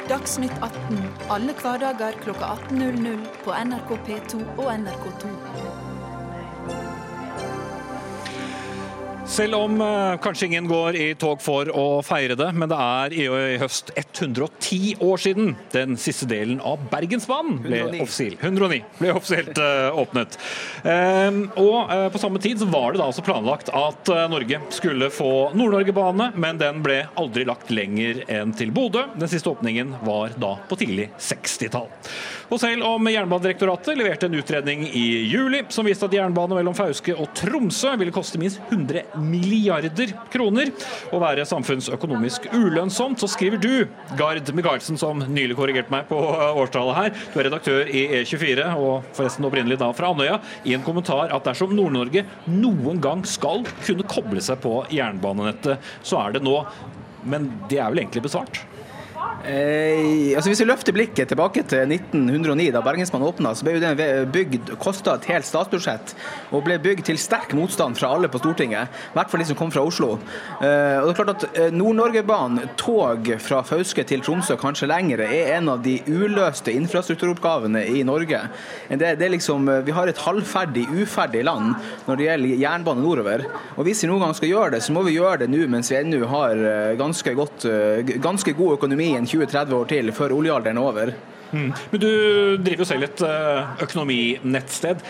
Dagsnytt 18 alle hverdager kl 18.00 på NRK P2 og NRK2. Selv om uh, kanskje ingen går i tog for å feire det, men det er i, i høst 110 år siden den siste delen av Bergensbanen ble 109. offisielt, 109, ble offisielt uh, åpnet. Um, og uh, på samme tid så var det da altså planlagt at Norge skulle få Nord-Norge-bane, men den ble aldri lagt lenger enn til Bodø. Den siste åpningen var da på tidlig 60-tall. Og selv om Jernbanedirektoratet leverte en utredning i juli som viste at jernbane mellom Fauske og Tromsø ville koste minst 100 milliarder kroner og være samfunnsøkonomisk ulønnsomt, så skriver du, Gard Micaelsen, som nylig korrigerte meg på årstallet her, du er redaktør i E24, og forresten opprinnelig da fra Andøya, i en kommentar at dersom Nord-Norge noen gang skal kunne koble seg på jernbanenettet, så er det nå. Men det er vel egentlig besvart? Eh, altså Hvis vi løfter blikket tilbake til 1909, da Bergensbanen åpna, så ble den bygd, kosta et helt statsbudsjett og ble bygd til sterk motstand fra alle på Stortinget. I hvert fall de som kom fra Oslo. Eh, og det er klart at eh, Nord-Norgebanen, tog fra Fauske til Tromsø, kanskje lengre, er en av de uløste infrastrukturoppgavene i Norge. Det, det liksom, Vi har et halvferdig, uferdig land når det gjelder jernbane nordover. Og Hvis vi noen gang skal gjøre det, så må vi gjøre det nå mens vi ennå har ganske, godt, ganske god økonomi en 20-30 år til før oljealderen er over. Mm. Men du driver jo selv et eh, økonominettsted.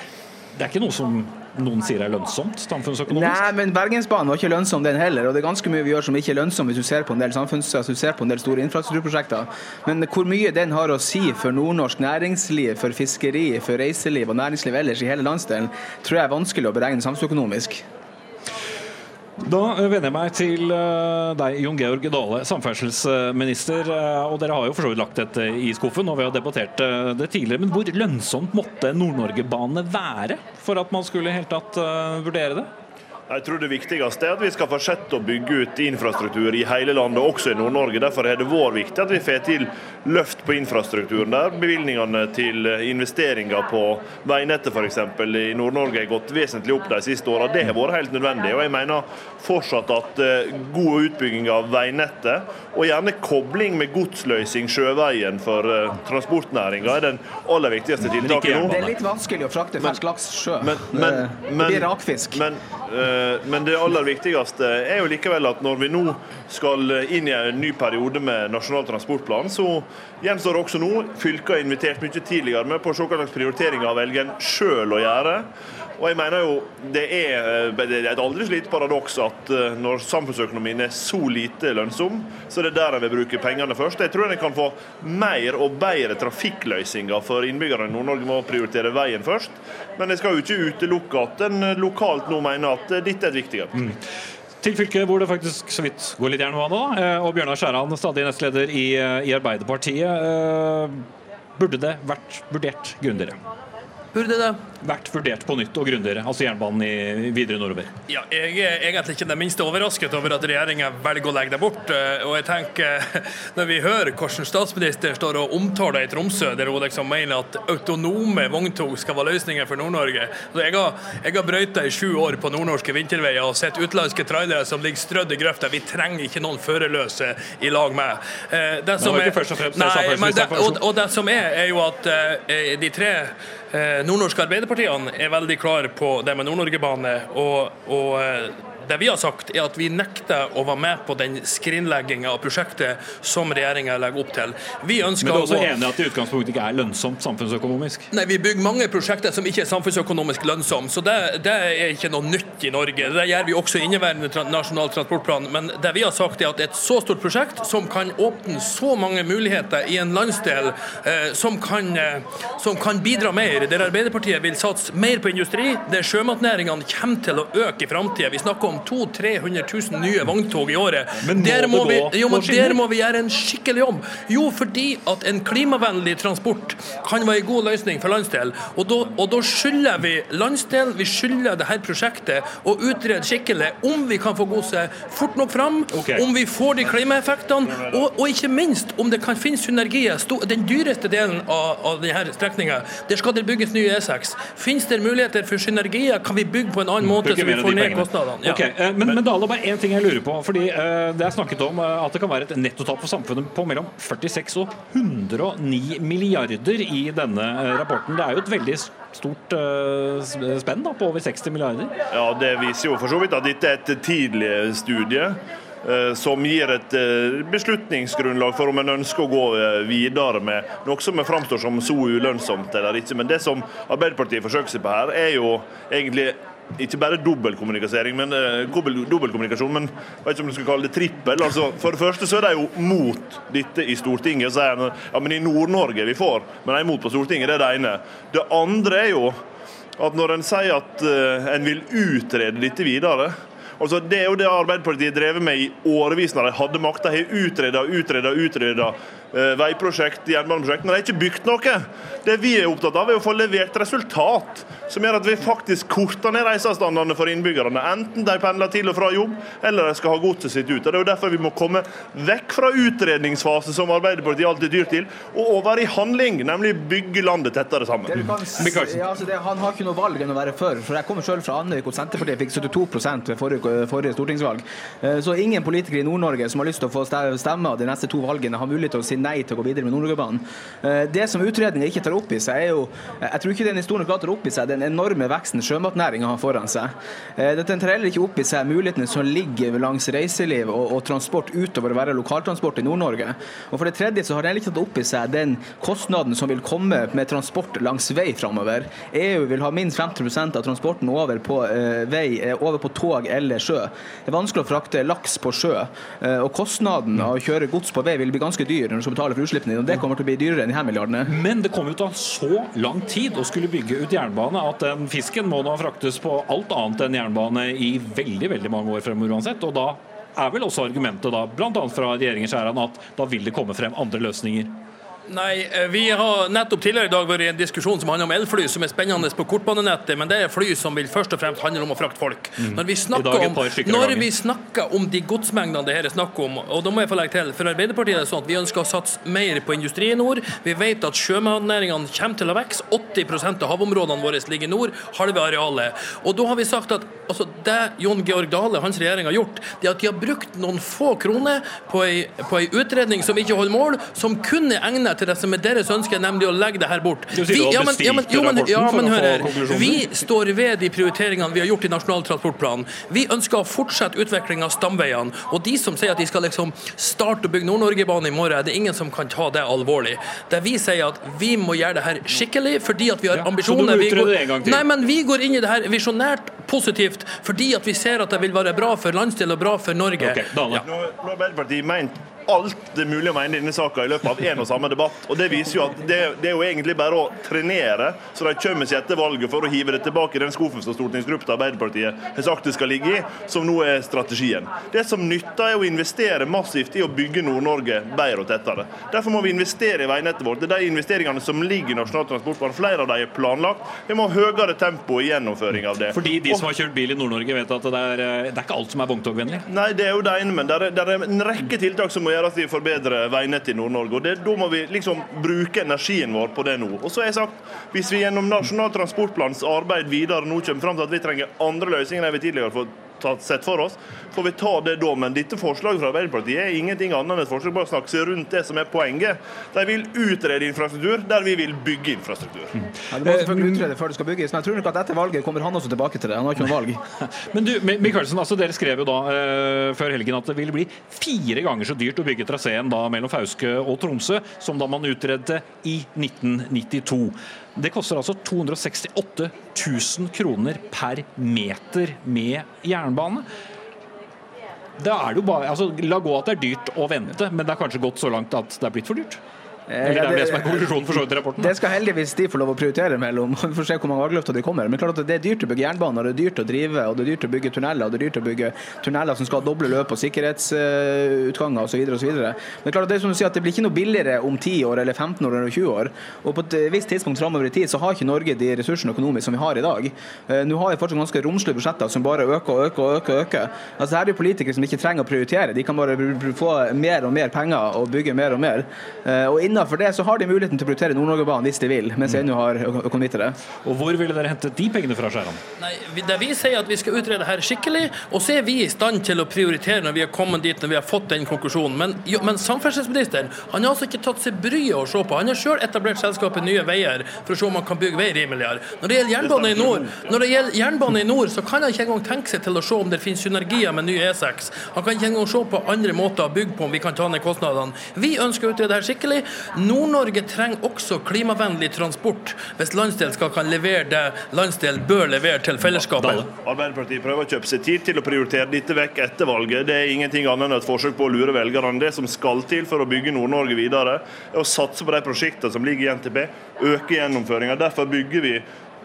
Det er ikke noe som noen sier er lønnsomt samfunnsøkonomisk? Nei, men Bergensbanen var ikke lønnsom den heller. Og det er ganske mye vi gjør som ikke er lønnsomt hvis du ser på en del samfunns, hvis du ser på en del store infrastrukturprosjekter. Men hvor mye den har å si for nordnorsk næringsliv, for fiskeri, for reiseliv og næringsliv ellers i hele landsdelen, tror jeg er vanskelig å beregne samfunnsøkonomisk. Da vender jeg meg til eh, deg, Jon Georg Dale, samferdselsminister. Eh, og Dere har jo for så vidt lagt dette i skuffen, og vi har debattert eh, det tidligere. Men hvor lønnsomt måtte Nord-Norge-bane være for at man skulle helt tatt vurdere det? Jeg tror det viktigste er at vi skal fortsette å bygge ut infrastruktur i hele landet, også i Nord-Norge. Derfor er det vår viktig at vi får til løft på infrastrukturen der. Bevilgningene til investeringer på veinettet f.eks. i Nord-Norge har gått vesentlig opp de siste åra. Det har vært helt nødvendig. Og jeg mener fortsatt at eh, god utbygging av veinettet, og gjerne kobling med godsløsing sjøveien for eh, transportnæringa, er den aller viktigste tiltaket nå. Det er litt vanskelig å frakte fersk laks sjø. Men, men, rakfisk. Men, Eh, men det aller viktigste er jo likevel at når vi nå skal inn i en ny periode med Nasjonal transportplan, så gjenstår også nå. Fylket har invitert mye tidligere med på å se hva slags prioriteringer velger en sjøl å gjøre. Og jeg mener jo Det er, eh, det er et aldri så lite paradoks at eh, når samfunnsøkonomien er så lite lønnsom, så er det der en vil bruke pengene først. Jeg tror en kan få mer og bedre trafikkløsninger for innbyggerne i Nord-Norge med å prioritere veien først. Men jeg skal jo ikke utelukke at en lokalt nå mener at eh, dette er et viktigere. Mm. Til fylket hvor det faktisk så vidt går litt jernbane, og Bjørnar Skjæran, stadig nestleder i, i Arbeiderpartiet. Burde det vært vurdert grundigere? Burde det? vært vurdert på nytt og grundigere, altså jernbanen i, videre nordover? Ja, jeg er egentlig ikke det minste overrasket over at regjeringa velger å legge det bort. Eh, og jeg tenker, Når vi hører hvordan statsministeren står og omtaler i Tromsø, der hun liksom mener at autonome vogntog skal være løsningen for Nord-Norge Jeg har, jeg har brøyta i sju år på nordnorske vinterveier og sett utenlandske trailere som ligger strødd i grøfta. Vi trenger ikke noen førerløse i lag med. Eh, det som er, det, og, og, det som er, er jo at eh, de tre nordnorske arbeiderpartiene er veldig klare på det med Nord-Norge-bane. og, og Det vi har sagt, er at vi nekter å være med på den skrinlegginga av prosjektet som regjeringa legger opp til. Vi Men du er også å... enig at det i utgangspunktet ikke er lønnsomt samfunnsøkonomisk? Nei, Vi bygger mange prosjekter som ikke er samfunnsøkonomisk lønnsomme, så det, det er ikke noe nytt i Norge. Det gjør vi også i inneværende nasjonal transportplan. Men det vi har sagt er at et så stort prosjekt som kan åpne så mange muligheter i en landsdel eh, som, kan, eh, som kan bidra mer, der Arbeiderpartiet vil satse mer på industri, der sjømatnæringene kommer til å øke i framtida. Vi snakker om 200 000-300 000 nye vogntog i året. Men må der det må vi, gå jo, men der må vi gjøre en skikkelig jobb. Jo, fordi at en klimavennlig transport kan være en god løsning for landsdelen. Og da, og da skylder vi landsdelen, vi skylder dette prosjektet å utrede skikkelig om vi kan få godset fort nok fram, okay. om vi får de klimaeffektene, og, og ikke minst om det kan finnes synergier. Den dyreste delen av, av denne strekninga, der skal det bygges ny E6. Finnes det muligheter for synergier? Kan vi bygge på en annen måte så vi får ned kostnadene? Ja. Ok, eh, men, men Dale, bare én ting jeg lurer på. fordi eh, Det er snakket om eh, at det kan være et nettotap for samfunnet på mellom 46 og 109 milliarder i denne eh, rapporten. Det er jo et veldig stort eh, spenn da, på over 60 milliarder. Ja, Det viser jo for så vidt at dette er et tidlig studie. eh, Som gir et eh, beslutningsgrunnlag for om en ønsker å gå eh, videre med noe som framstår som så ulønnsomt eller ikke. Men det som Arbeiderpartiet forsøker seg på her, er jo egentlig ikke bare dobbeltkommunikasjon, men, eh, men vet ikke om du skal kalle det trippel. Altså, for det første så er de jo mot dette i Stortinget. Så er de, ja, men i Nord-Norge vi for, men de er mot på Stortinget. Det er det ene. Det andre er jo at når en sier at uh, en vil utrede dette videre altså Det er jo det Arbeiderpartiet drev med i årevis når de hadde makta. Har utreda, utreda, utreda eh, veiprosjekt, jernbaneprosjekt, men de har ikke bygd noe. Det vi er opptatt av, er å få levert resultat som gjør at vi faktisk korter ned reiseavstandene for innbyggerne. Enten de pendler til og fra jobb, eller de skal ha godset sitt ut. Og Det er jo derfor vi må komme vekk fra utredningsfase, som Arbeiderpartiet alltid dyr til, og over i handling, nemlig bygge landet tettere sammen. Det kan ja, altså det, han har ikke noe valg enn å være for. For Jeg kommer selv fra Andøy, hvor Senterpartiet fikk 72 ved forrige, forrige stortingsvalg. Eh, Så ingen politikere i Nord-Norge som har lyst til å få stemme stemme de neste to valgene, har mulighet til å si nei til å gå videre med Nord-Norgebanen. Eh, Det som utredningen ikke tar opp i seg, er jo Jeg tror ikke den i stor nok grad tar opp i seg den enorme veksten sjømatnæringa har foran seg. Dette Den tar heller ikke opp i seg mulighetene som ligger langs reiseliv og, og transport utover å være lokaltransport i Nord-Norge. Og for det tredje så har den ikke tatt opp i seg den kostnaden som vil komme med transport langs vei framover. EU vil ha minst 50% av transporten over på eh, vei, eh, over på tog eller sjø. Det er vanskelig å frakte laks på sjø, eh, og kostnaden av å kjøre gods på vei vil bli ganske dyr når du betaler for utslippene dine. og Det kommer til å bli dyrere enn de her milliardene. Men det kommer jo til å ta så lang tid å skulle bygge ut jernbane at den fisken må nå fraktes på alt annet enn jernbane i veldig veldig mange år fremover uansett. og da er vel også argumentet da, bl.a. fra regjeringen at da vil det komme frem andre løsninger. Nei, eh, vi har nettopp tidligere i dag vært i en diskusjon som handler om elfly, som er spennende på kortbanenettet, men det er fly som vil først og fremst handle om å frakte folk. Mm. Når vi snakker om, når vi snakker om de godsmengdene det her er snakk om, og da må jeg få legge til, for Arbeiderpartiet er det sånn at vi ønsker å satse mer på industri i nord. Vi vet at sjømatnæringene kommer til å vokse. 80% av havområdene våre ligger i nord, halve arealet. Og da har vi sagt at altså, det Jon Georg Dale og hans regjering har gjort, det er at de har brukt noen få kroner på ei, på ei utredning som ikke holder mål, som kun er egnet til det som er deres ønske, nemlig å legge det her bort. Du sier du har ja, men, ja, men, jo, men, ja, men hør her. Vi står ved de prioriteringene vi har gjort i Nasjonal transportplan. Vi ønsker å fortsette utvikling av stamveiene. Og de som sier at de skal liksom starte å bygge Nord-Norge-banen i morgen, det er ingen som kan ta det alvorlig. Det vi sier at vi må gjøre det her skikkelig, fordi at vi har Ja, så du må ambisjoner. Vi utrede det en gang til? Nei, men vi går inn i det her visjonært positivt, fordi at vi ser at det vil være bra for landsdelen og bra for Norge. Nå da. Ja. Nå, ment alt det er mulig å mene i denne saka i løpet av én og samme debatt. og Det viser jo at det, det er jo egentlig bare å trenere, så de kommer seg etter valget for å hive det tilbake i den skuffen som stortingsgruppa Arbeiderpartiet har sagt det skal ligge i, som nå er strategien. Det som nytter, er å investere massivt i å bygge Nord-Norge bedre og tettere. Derfor må vi investere i veinettet vårt. Det er de investeringene som ligger i Nasjonal transportplan. Flere av dem er planlagt. Vi må ha høyere tempo i gjennomføring av det. Fordi de som har kjørt bil i Nord-Norge vet at det er, eh, det er ikke alt som er vogntogvennlig. Nei, det er jo det ene, men det er, det er en rekke tiltak som må gjøres for vi forbedrer veinettet i Nord-Norge. og det, Da må vi liksom bruke energien vår på det nå. Og så har jeg sagt, Hvis vi gjennom Nasjonal transportplans arbeid videre nå kommer fram til at vi trenger andre løsninger enn vi tidligere har fått tatt- sett for oss, får vi ta det da. Men dette forslaget fra Arbeiderpartiet er ingenting annet enn et forslag bare å snakke seg rundt det som er poenget. De vil utrede infrastruktur der vi vil bygge infrastruktur. Ja, det må selvfølgelig utrede før det skal bygges, men jeg tror nok at etter valget kommer han også tilbake til det. Han har ikke noe valg. Men du, Mi- Michaelsen, altså dere skrev jo da uh, før helgen at det ville bli fire ganger så dyrt å bygge traseen da mellom Fauske og Tromsø som da man utredet i 1992. Det koster altså 268 000 kroner per meter med jernbane. Da er det jo bare, altså La gå at det er dyrt å vente, men det er kanskje gått så langt at det er blitt for dyrt? Eller det er det som er konklusjonen for så vidt rapporten? Det skal heldigvis de få lov å prioritere mellom. Vi får se hvor mange valgløfter de kommer. Men klart at det er dyrt å bygge jernbaner, det er dyrt å drive, og det er dyrt å bygge tunneler. og Det er dyrt å bygge tunneler som skal ha doble løp og sikkerhetsutganger osv. osv. Men klart at det er som du sier at det blir ikke noe billigere om 10 år eller 15 år eller 20 år. Og på et visst tidspunkt framover i tid så har ikke Norge de ressursene økonomisk som vi har i dag. Eh, Nå har vi fortsatt ganske romslige budsjetter som bare øker og øker og øker. øker. Altså Her er det politikere som ikke trenger å prioritere. De kan bare få mer og mer penger og bygge mer og mer. Eh, Og innenfor det så har de muligheten til å prioritere Nord-Norgebanen hvis de vil, mens vi ennå har øko- økonomi til det. Og hvor ville dere hentet de pengene fra, Skjæran? Nei, det vi sier at vi skal utrede her skikkelig, og så er vi i stand til å prioritere når vi har kommet dit, når vi har fått den konklusjonen. Men, jo, men samferdselsministeren han har altså ikke tatt seg bryet å se på. Han har selv etablert selskapet Nye Veier for å se om han kan bygge vei rimeligere. Når det gjelder jernbane i nord, når det gjelder jernbane i nord, så kan han ikke engang tenke seg til å se om det finnes synergier med ny E6. Han kan ikke engang se på andre måter å bygge på om vi kan ta ned kostnadene. Vi ønsker å utrede her skikkelig. Nord-Norge trenger også klimavennlig transport hvis landsdelen skal kan levere det landsdelen bør levere til fellesskapet. Arbeiderpartiet prøver å kjøpe seg tid til å prioritere dette vekk etter valget. Det er ingenting annet enn et forsøk på å lure velgerne. Det som skal til for å bygge Nord-Norge videre, er å satse på de prosjektene som ligger i NTP, øke gjennomføringa. Derfor bygger vi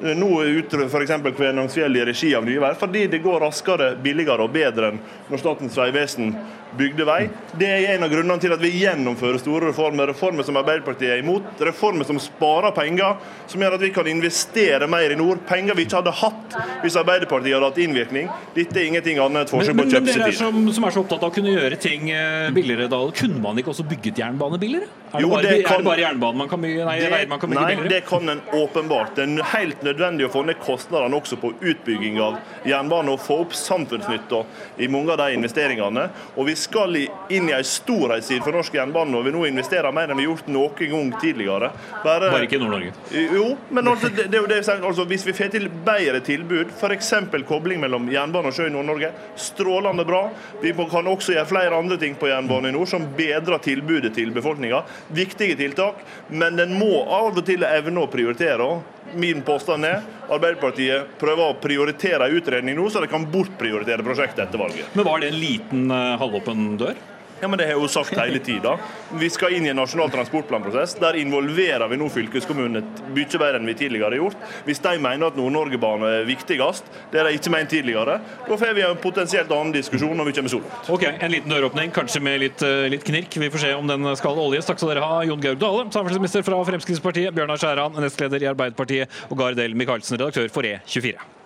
nå utrød f.eks. Kvænangsfjell i regi av Nye Veier, fordi det går raskere, billigere og bedre enn når Statens vegvesen bygde vei. Det er en av grunnene til at vi gjennomfører store reformer. Reformer som Arbeiderpartiet er imot. Reformer som sparer penger, som gjør at vi kan investere mer i nord. Penger vi ikke hadde hatt hvis Arbeiderpartiet hadde hatt innvirkning. Dette er ingenting annet enn et forsøk på å kjøpe dere tid. Men dere som, som er så opptatt av å kunne gjøre ting eh, billigere, da kunne man ikke også bygget jernbane billigere? Er det, Jo, bare, det er kan- det bare jernbanen man kan bygge, nei, det, man kan bygge nei, billigere? det kan en åpenbart. En er helt nødvendig å få ned kostnadene også på utbygging av jernbane og få opp samfunnsnytta i mange av de investeringene. Og vi skal inn i en storhetstid for norsk jernbane når vi nå investerer mer enn vi har gjort noen gang tidligere. Bare, Bare ikke i Nord-Norge. Jo, men altså, det, det det. Altså, hvis vi får til bedre tilbud, f.eks. kobling mellom jernbane og sjø i Nord-Norge, strålende bra. Vi kan også gjøre flere andre ting på jernbane i nord som bedrer tilbudet til befolkninga. Viktige tiltak, men den må av og til evne å prioritere. Min påstand er Arbeiderpartiet prøver å prioritere en utredning nå, så de kan bortprioritere prosjektet etter valget. Men var det en liten eh, halvåpen dør? Ja, men Det har hun sagt hele tida. Vi skal inn i en nasjonal transportplanprosess. Der involverer vi nå fylkeskommunene mye bedre enn vi tidligere har gjort. Hvis de mener at Nord-Norge-bane er viktigst, det har de ikke ment tidligere, da får vi en potensielt annen diskusjon når vi kommer så. Ok, En liten døråpning, kanskje med litt, eh, litt knirk. Vi får se om den skal oljes. Takk skal dere ha, Jon Georg Dale, samferdselsminister fra Fremskrittspartiet, Bjørnar Skjæran, nestleder i Arbeiderpartiet, og Gard Michaelsen, redaktør for E24.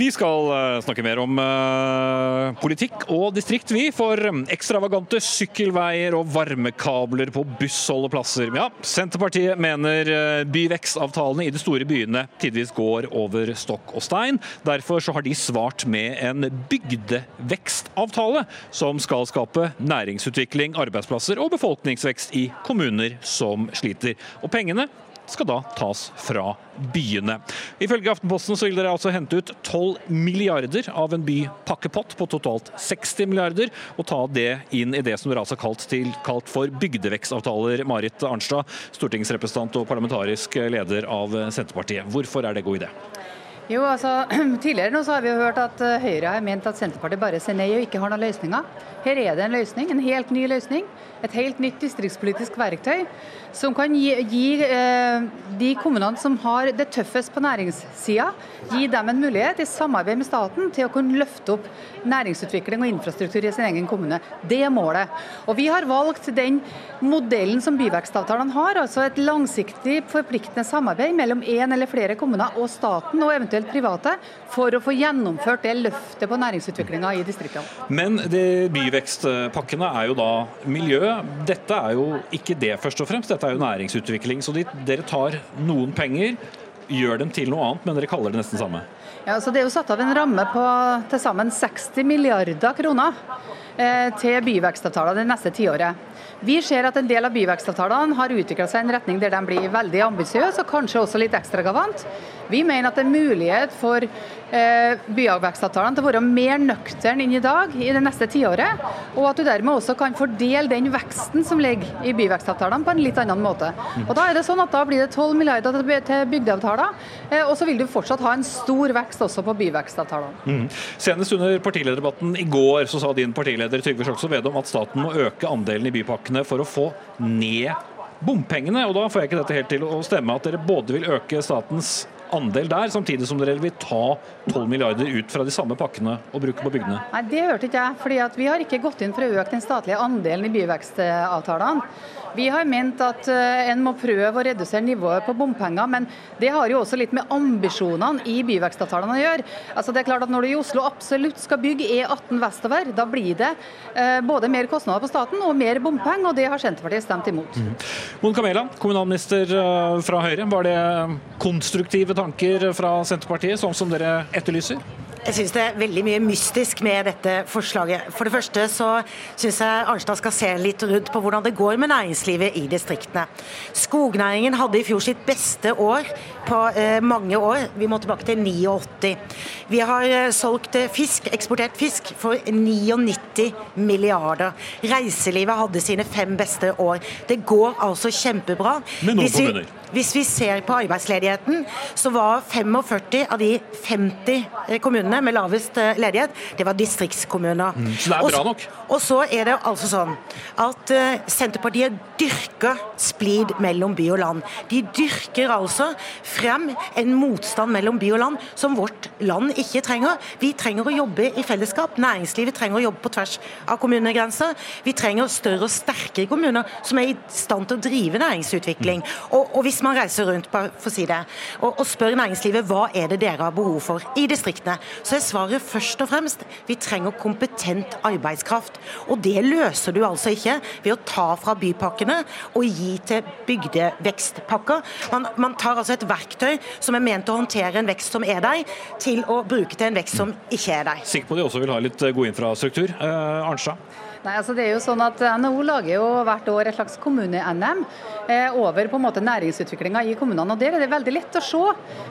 Vi skal eh, snakke mer om eh, politikk og distrikt, vi. For ekstravagante sykkelveier og varmekabler på bussholdeplasser. Ja, Senterpartiet mener eh, byvekstavtalene i de store byene tidvis går over stokk og stein. Derfor så har de svart med en bygdevekstavtale som skal skape næringsutvikling, arbeidsplasser og befolkningsvekst i kommuner som sliter. Og pengene skal da tas fra byene. Ifølge Aftenposten så vil dere altså hente ut 12 milliarder av en bypakkepott på totalt 60 milliarder, og ta det inn i det som dere altså kalt, til, kalt for bygdevekstavtaler. Marit Arnstad, stortingsrepresentant og parlamentarisk leder av Senterpartiet. Hvorfor er det god idé? Jo, altså, Tidligere nå så har vi jo hørt at eh, Høyre har ment at Senterpartiet bare sier nei og ikke har noen løsninger. Her er det en løsning, en helt ny løsning. Et helt nytt distriktspolitisk verktøy som kan gi, gi eh, de kommunene som har det tøffest på næringssida, gi dem en mulighet i samarbeid med staten til å kunne løfte opp næringsutvikling og infrastruktur i sin egen kommune. Det er målet. Og Vi har valgt den modellen som byvekstavtalene har, altså et langsiktig forpliktende samarbeid mellom én eller flere kommuner og staten, og eventuelt private, for å få gjennomført det løftet på næringsutviklinga i distriktene. Men de byvekstpakkene er jo da miljø. Dette er jo ikke det først og fremst, dette er jo næringsutvikling. Så de, dere tar noen penger, gjør dem til noe annet, men dere kaller det nesten samme. Ja, så Det er jo satt av en ramme på til sammen 60 milliarder kroner eh, til byvekstavtaler det neste tiåret. Vi ser at en del av byvekstavtalene har utvikla seg i en retning der de blir veldig ambisiøse og kanskje også litt ekstravagant. Vi mener at det er mulighet for eh, byvekstavtalene til å være mer nøktern enn i dag i det neste tiåret, og at du dermed også kan fordele den veksten som ligger i byvekstavtalene på en litt annen måte. Og Da er det sånn at da blir det 12 milliarder til bygdeavtaler, eh, og så vil du fortsatt ha en stor vekst også på byvekstavtalene. Mm. Senest under partilederdebatten i går så sa din partileder Trygve Slagsvold Vedum at staten må øke andelen i bypakkene for å få ned bompengene. Og da får jeg ikke dette helt til å stemme at dere både vil øke statens andel der, samtidig som dere vil ta 12 milliarder ut fra de samme pakkene og bruke på bygdene? Nei, Det hørte ikke jeg. fordi Vi har ikke gått inn for å øke den statlige andelen i byvekstavtalene. Vi har ment at eh, en må prøve å redusere nivået på bompenger, men det har jo også litt med ambisjonene i byvekstavtalene å gjøre. Altså det er klart at Når du i Oslo absolutt skal bygge E18 vestover, da blir det eh, både mer kostnader på staten og mer bompenger, og det har Senterpartiet stemt imot. Mm. Mon Camela, kommunalminister eh, fra Høyre. Var det konstruktive tanker fra Senterpartiet, sånn som dere etterlyser? Jeg syns det er veldig mye mystisk med dette forslaget. For det første så syns jeg Arnstad skal se litt rundt på hvordan det går med næringslivet i distriktene. Skognæringen hadde i fjor sitt beste år på eh, mange år. Vi må tilbake til 89. Vi har eh, solgt eh, fisk, eksportert fisk for 99 milliarder. Reiselivet hadde sine fem beste år. Det går altså kjempebra. Med noen kommuner. Hvis vi ser på arbeidsledigheten, så var 45 av de 50 eh, kommunene med lavest eh, ledighet, det var distriktskommuner. Mm, så det er bra nok? Og så er det altså sånn at uh, Senterpartiet dyrker splid mellom by og land. De dyrker altså frem en motstand mellom by og land som vårt land ikke trenger. Vi trenger å jobbe i fellesskap. Næringslivet trenger å jobbe på tvers av kommunegrenser. Vi trenger større og sterkere kommuner som er i stand til å drive næringsutvikling. Og, og hvis man reiser rundt for å si det, og, og spør næringslivet hva er det dere har behov for i distriktene, så er svaret først og fremst vi trenger kompetent arbeidskraft. Og det løser du altså ikke ved å ta fra bypakkene og gi til bygdevekstpakker. Man, man tar altså et verktøy som er ment å håndtere en vekst som er der, til å bruke til en vekst som ikke er der. Sikker på at de også vil ha litt god infrastruktur. Eh, Arnstad? Nei, altså det er jo sånn at NHO lager jo hvert år et slags kommune-NM eh, over på en måte næringsutviklinga i kommunene. og Der er det veldig lett å se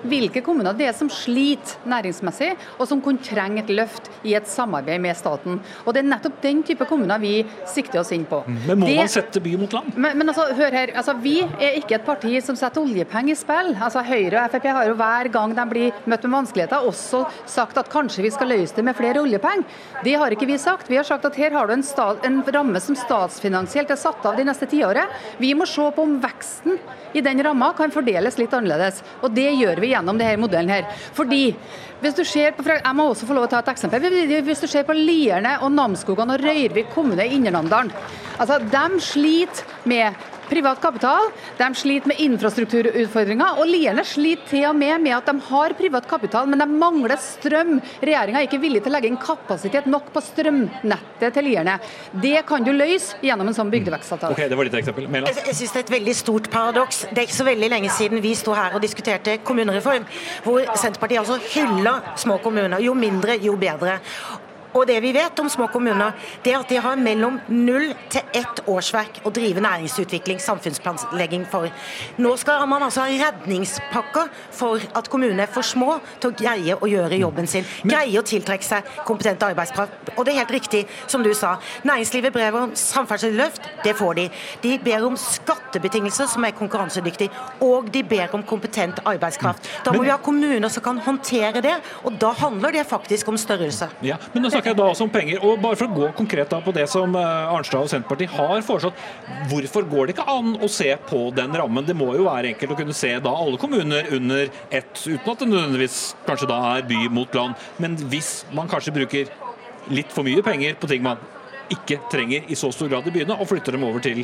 hvilke kommuner det er som sliter næringsmessig, og som kunne trenge et løft i et samarbeid med staten. Og Det er nettopp den type kommuner vi sikter oss inn på. Mm. Men må det, man sette by mot land? Men, men altså, hør her, altså, Vi er ikke et parti som setter oljepenger i spill. Altså, Høyre og Frp har jo hver gang de blir møtt med vanskeligheter, også sagt at kanskje vi skal løse det med flere oljepenger. Det har ikke vi sagt. Vi har sagt at her har du en en ramme som statsfinansielt er satt av de neste tiåret. Vi må se på om veksten i den ramma kan fordeles litt annerledes. Og det gjør vi gjennom denne modellen her. Fordi hvis du ser på, Jeg må også få lov å ta et eksempel. Hvis du ser på Lierne og Namsskogan og Røyrvik kommune i Indre Namdalen. Altså, de sliter med privat kapital. De sliter med infrastrukturutfordringer. Og Lierne sliter til og med med at de har privat kapital, men de mangler strøm. Regjeringa er ikke villig til å legge inn kapasitet nok på strømnettet til Lierne. Det kan du løse gjennom en sånn bygdevekstavtale. Okay, det var ditt eksempel. Jeg, jeg synes det er et veldig stort paradoks. Det er ikke så veldig lenge siden vi sto her og diskuterte kommunereform, hvor Senterpartiet altså hyller små kommuner. Jo mindre, jo bedre. Og det vi vet om små kommuner, det er at de har mellom null til ett årsverk å drive næringsutvikling, samfunnsplanlegging for. Nå skal man altså ha redningspakker for at kommunene er for små til å greie å gjøre jobben sin. Greie å tiltrekke seg kompetent arbeidskraft. Og det er helt riktig som du sa. Næringslivet ber om samferdselsløft, det får de. De ber om skattebetingelser som er konkurransedyktige, og de ber om kompetent arbeidskraft. Da må vi ha kommuner som kan håndtere det, og da handler det faktisk om størrelse. Ja, men nå snakker jeg da også om penger. og Bare for å gå konkret da på det som eh, Arnstad og Senterpartiet har foreslått. Hvorfor går det ikke an å se på den rammen? Det må jo være enkelt å kunne se da alle kommuner under ett, uten at det nødvendigvis kanskje da er by mot land. Men hvis man kanskje bruker litt for mye penger på ting man ikke trenger i så stor grad i byene, og flytter dem over til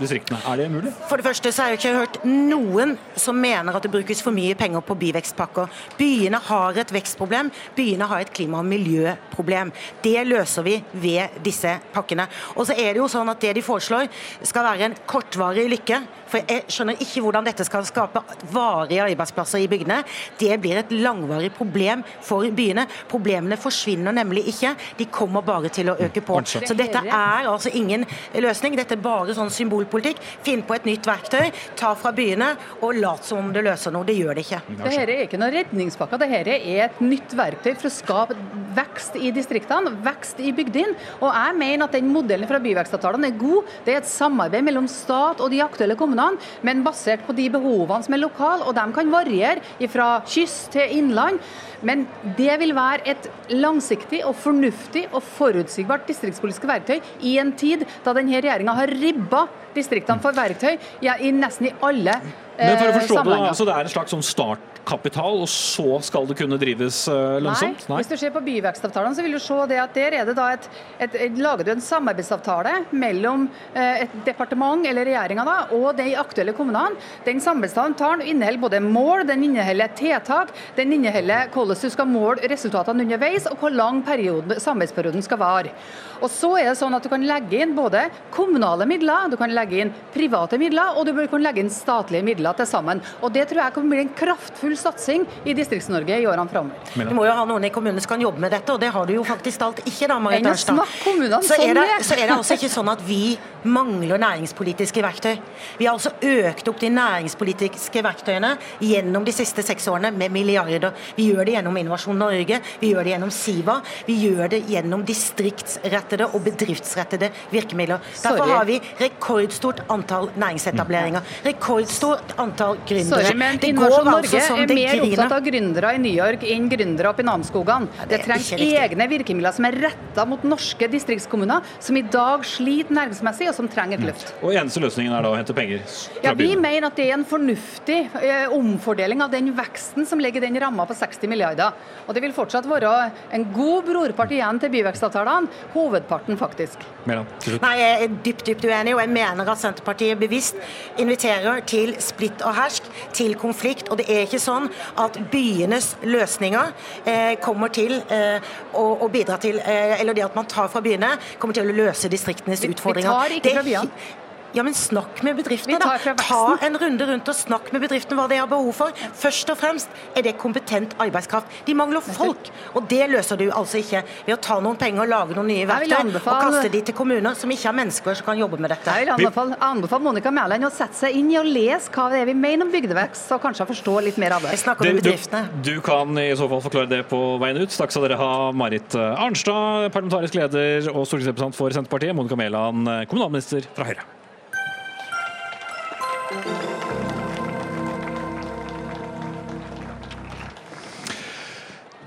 distriktene. Er det mulig? For det første så har jeg ikke hørt noen som mener at det brukes for mye penger på byvekstpakker. Byene har et vekstproblem, byene har et klima- og miljøproblem. Det løser vi ved disse pakkene. Og så er det jo sånn at det de foreslår skal være en kortvarig lykke. For jeg skjønner ikke hvordan dette skal skape varige arbeidsplasser i bygdene. Det blir et langvarig problem for byene. Problemene forsvinner nemlig ikke, de kommer bare til å øke på. Så dette er altså ingen løsning. Dette er bare sånn symbolpolitikk. Finn på et nytt verktøy, ta fra byene og lat som om det løser noe. Det gjør det ikke. Dette er ikke noen redningspakke, dette er et nytt verktøy for å skape vekst i distriktene, vekst i bygdene. Og jeg mener at den modellen fra byvekstavtalene er god. Det er et samarbeid mellom stat og de aktuelle kommunene, men basert på de behovene som er lokale, og de kan variere fra kyst til innland. Men det vil være et langsiktig og fornuftig og forutsigbart distriktspolitisk verktøy i en tid da denne regjeringa har ribba distriktene for verktøy ja, i nesten i alle Men for å eh, forstå det, altså det er en slags sånn startkapital, og så skal det kunne drives eh, lønnsomt? Nei. Hvis du ser på byvekstavtalene, så vil du se det at der er det da et, et, et, lager du en samarbeidsavtale mellom eh, et departement eller regjeringa og de aktuelle kommunene. Den samarbeidsavtalen inneholder både mål, den inneholder tiltak, den inneholder hvordan du skal måle resultatene underveis, og hvor lang periode, samarbeidsperioden skal vare. Og så er det sånn at Du kan legge inn både kommunale midler, du kan legge inn private midler, og du kan legge inn statlige midler til sammen. Og Det tror jeg kan bli en kraftfull satsing i Distrikts-Norge i årene framover. Du må jo ha noen i kommunen som kan jobbe med dette, og det har du jo faktisk alt ikke, da, Marit å Arnstad. Så er, det, sånn, så er det altså ikke sånn at vi mangler næringspolitiske verktøy. Vi har altså økt opp de næringspolitiske verktøyene gjennom de siste seks årene med milliarder. Vi gjør det gjennom Innovasjon Norge, vi gjør det gjennom Siva, vi gjør det gjennom distriktsrettede og bedriftsrettede virkemidler. Derfor har vi rekordstort antall næringsetableringer, rekordstort antall gründere. Sorry, men Det Innovasjon Norge altså er mer griner. opptatt av gründere i New York enn gründere oppe i Namsskogan. det det er trengs egne virkemidler som er retta mot norske distriktskommuner, som i dag sliter næringsmessig, og som trenger et løft. Og eneste løsningen er da å hente penger Ja, Vi mener at det er en fornuftig eh, omfordeling av den veksten som ligger i den ramma på 60 milliarder. Og det vil fortsatt være en god brorpart igjen til byvekstavtalene. Hovedparten, faktisk. Mæland. Nei, Jeg er dypt dypt uenig, og jeg mener at Senterpartiet bevisst inviterer til splitt og hersk, til konflikt. Og det er ikke sånn at byenes løsninger eh, kommer til eh, å, å bidra til eh, Eller det at man tar fra byene, kommer til å løse distriktenes utfordringer. Vi tar ikke fra byene. Ja, men snakk med bedriftene, da. Ta en runde rundt og snakk med bedriftene hva de har behov for. Først og fremst er det kompetent arbeidskraft. De mangler folk, og det løser du altså ikke ved å ta noen penger og lage noen nye verktøy anbefale... og kaste de til kommuner som ikke har mennesker som kan jobbe med dette. Jeg vil anbefale, anbefale Monica Mæland å sette seg inn i og lese hva det er vi mener om bygdevekst, og kanskje forstå litt mer av det. Jeg snakker om bedriftene. du, du kan i så fall forklare det på veien ut. Takk skal dere ha, Marit Arnstad, parlamentarisk leder og stortingsrepresentant for Senterpartiet, Monica Mæland, kommunalminister fra Høyre.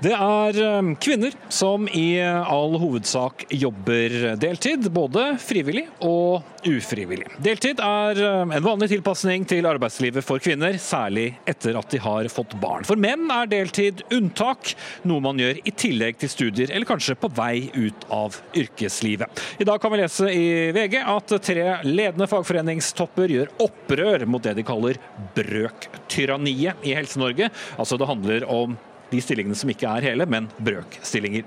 Det er eh, kvinner som i all hovedsak jobber deltid, både frivillig og ufrivillig. Deltid er eh, en vanlig tilpasning til arbeidslivet for kvinner, særlig etter at de har fått barn. For menn er deltid unntak, noe man gjør i tillegg til studier, eller kanskje på vei ut av yrkeslivet. I dag kan vi lese i VG at tre ledende fagforeningstopper gjør opprør mot det de kaller brøktyranniet i Helse-Norge. Altså det handler om de stillingene som ikke er hele, men brøkstillinger.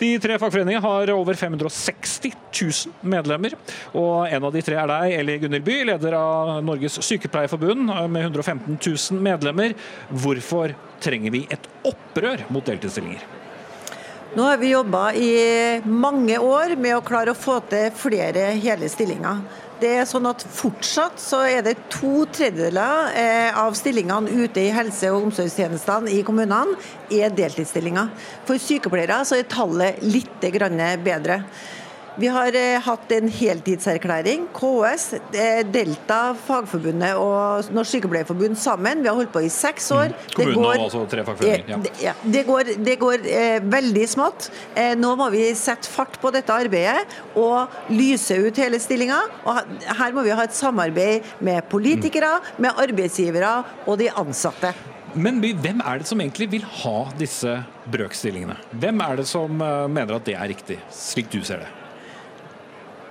De tre fagforeningene har over 560 000 medlemmer. Og en av de tre er deg, Eli Gunhild By, leder av Norges Sykepleierforbund med 115 000 medlemmer. Hvorfor trenger vi et opprør mot deltidsstillinger? Nå har vi jobba i mange år med å klare å få til flere hele stillinger. Det er sånn at Fortsatt så er det to tredjedeler eh, av stillingene ute i helse- og omsorgstjenestene i kommunene er deltidsstillinger. For sykepleiere så er tallet litt bedre. Vi har eh, hatt en heltidserklæring. KS, eh, Delta, Fagforbundet og Norsk Sykepleierforbund sammen. Vi har holdt på i seks år. Det Kommunene går- og altså tre fagforeninger. Ja. Det- Ja, det går, det går eh, veldig smått. Eh, nå må vi sette fart på dette arbeidet og lyse ut hele stillinga. Og her må vi ha et samarbeid med politikere, med arbeidsgivere og de ansatte. Men hvem er det som egentlig vil ha disse brøkstillingene? Hvem er det som eh, mener at det er riktig, slik du ser det?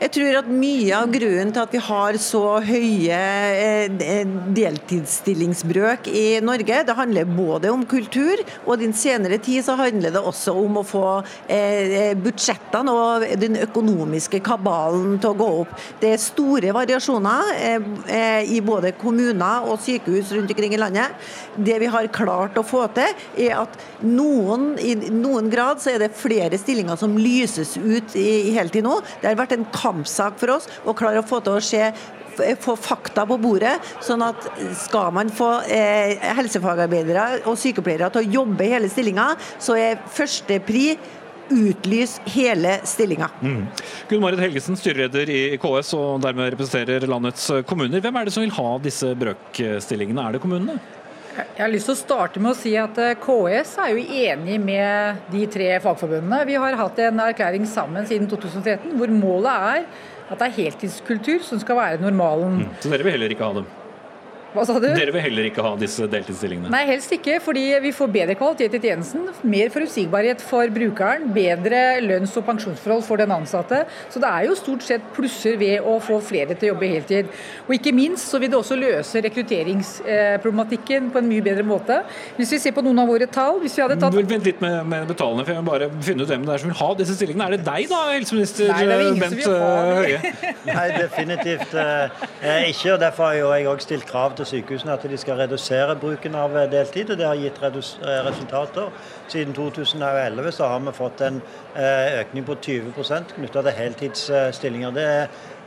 Jeg tror at mye av grunnen til at vi har så høye eh, deltidsstillingsbrøk i Norge, det handler både om kultur, og den senere tid så handler det også om å få eh, budsjettene og den økonomiske kabalen til å gå opp. Det er store variasjoner eh, i både kommuner og sykehus rundt omkring i landet. Det vi har klart å få til, er at noen, i noen grad så er det flere stillinger som lyses ut i heltid nå. Det har vært en kamp kampsak for oss å klare å få til å se få fakta på bordet. sånn at Skal man få eh, helsefagarbeidere og sykepleiere til å jobbe i hele stillinga, så er førstepri utlys hele stillinga. Mm. Gunn Marit Helgesen, styreleder i KS og dermed representerer landets kommuner. Hvem er det som vil ha disse brøkstillingene? Er det kommunene? Jeg har lyst til å starte med å si at eh, KS er jo enig med de tre fagforbundene. Vi har hatt en erklæring sammen siden 2013 hvor målet er at det er heltidskultur som skal være normalen. Mm. Så dere vil heller ikke ha dem? Hva sa du? Dere vil heller ikke ha disse deltidsstillingene? Nei, helst ikke. Fordi vi får bedre kvalitet i tjenesten. Mer forutsigbarhet for brukeren. Bedre lønns- og pensjonsforhold for den ansatte. Så det er jo stort sett plusser ved å få flere til å jobbe heltid. Og ikke minst så vil det også løse rekrutteringsproblematikken på en mye bedre måte. Hvis vi ser på noen av våre tall hvis vi hadde tatt... Vent litt med, med betalende, for jeg vil bare finne ut hvem det er som vil ha disse stillingene. Er det deg da, helseminister Nei, det er ingen Bent eh, Høie? Nei, definitivt eh, ikke. og Derfor har jo jeg òg stilt krav til til sykehusene at de skal redusere bruken av eh, deltid, og det har gitt eh, resultater. Siden 2011 så har vi fått en eh, økning på 20% knytta til heltidsstillinger. Det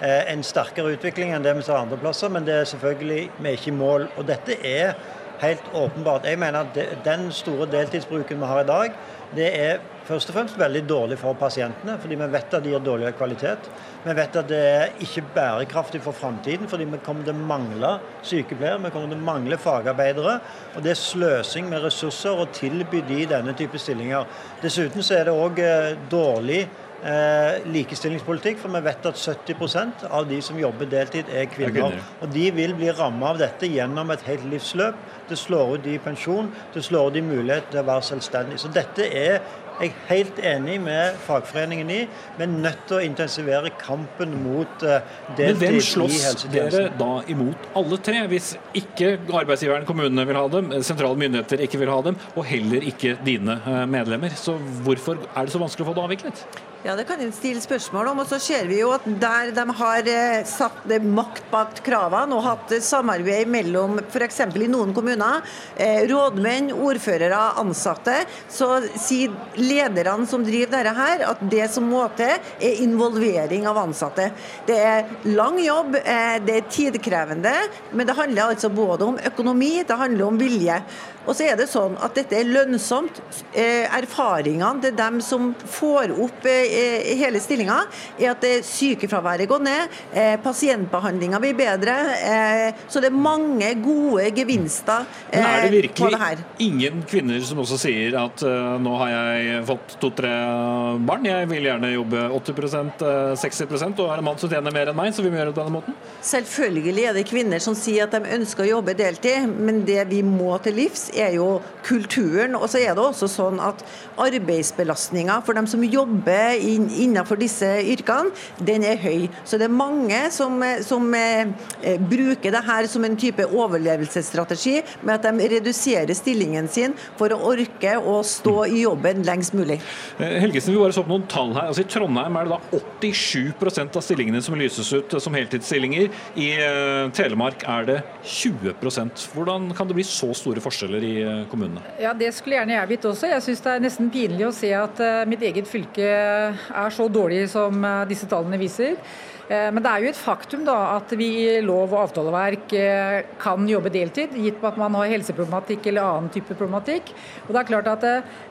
er en sterkere utvikling enn det vi ser andre plasser, men det er selvfølgelig vi er ikke i mål. Og dette er helt åpenbart. Jeg mener at den store deltidsbruken vi har i dag, det er først og fremst veldig dårlig for pasientene, fordi vi vet at de gir dårligere kvalitet. Vi vet at det er ikke bærekraftig for framtiden, fordi vi kommer til å mangle sykepleiere, vi kommer til å mangle fagarbeidere. Og det er sløsing med ressurser å tilby de denne type stillinger. Dessuten så er det òg eh, dårlig eh, likestillingspolitikk, for vi vet at 70% av de som jobber deltid, er kvinner. Og de vil bli rammet av dette gjennom et helt livsløp. Det slår ut de i pensjon, det slår ut de mulighet til å være selvstendig. Så dette er jeg er helt enig med fagforeningen i. Vi er nødt til å intensivere kampen mot uh, deltid i helsetjenesten. Men hvem slåss dere da imot alle tre, hvis ikke arbeidsgiveren, kommunene vil ha dem, sentrale myndigheter ikke vil ha dem, og heller ikke dine eh, medlemmer? Så hvorfor er det så vanskelig å få det avviklet? Ja, Det kan en stille spørsmål om. og så ser vi jo at Der de har eh, satt makt bak kravene og hatt samarbeid mellom f.eks. i noen kommuner, eh, rådmenn, ordførere, ansatte, så sier lederne som driver dette her, at det som må til, er involvering av ansatte. Det er lang jobb, eh, det er tidkrevende, men det handler altså både om økonomi, det handler om vilje. Og så er det sånn at dette er lønnsomt. Eh, erfaringene til dem som får opp eh, hele stillinga, er at sykefraværet går ned, eh, pasientbehandlinga blir bedre. Så det er mange gode gevinster på det her. Men er det virkelig ingen kvinner som også sier at nå har jeg fått to-tre barn, jeg vil gjerne jobbe 80% 60% og er det mann som tjener mer enn meg, så vi må gjøre det på denne måten? Selvfølgelig er det kvinner som sier at de ønsker å jobbe deltid, men det vi må til livs, er jo kulturen. Og så er det også sånn at arbeidsbelastninga for dem som jobber innenfor disse yrkene, den er høy. Så det er mange som, som eh, bruker det her som en type overlevelsesstrategi, med at de reduserer stillingen sin for å orke å stå i jobben lengst mulig. Eh, Helgesen, vi bare så på noen tall her. Altså I Trondheim er det da 87% av stillingene som lyses ut som heltidsstillinger. I uh, Telemark er det 20% Hvordan kan det bli så store forskjeller i eh, kommunene? Ja, Det skulle gjerne jeg blitt også. Jeg syns det er nesten pinlig å se at uh, mitt eget fylke er så dårlig som uh, disse tallene viser. Men det er jo et faktum da, at vi i lov og avtaleverk kan jobbe deltid, gitt på at man har helseproblematikk eller annen type problematikk. Og det er klart at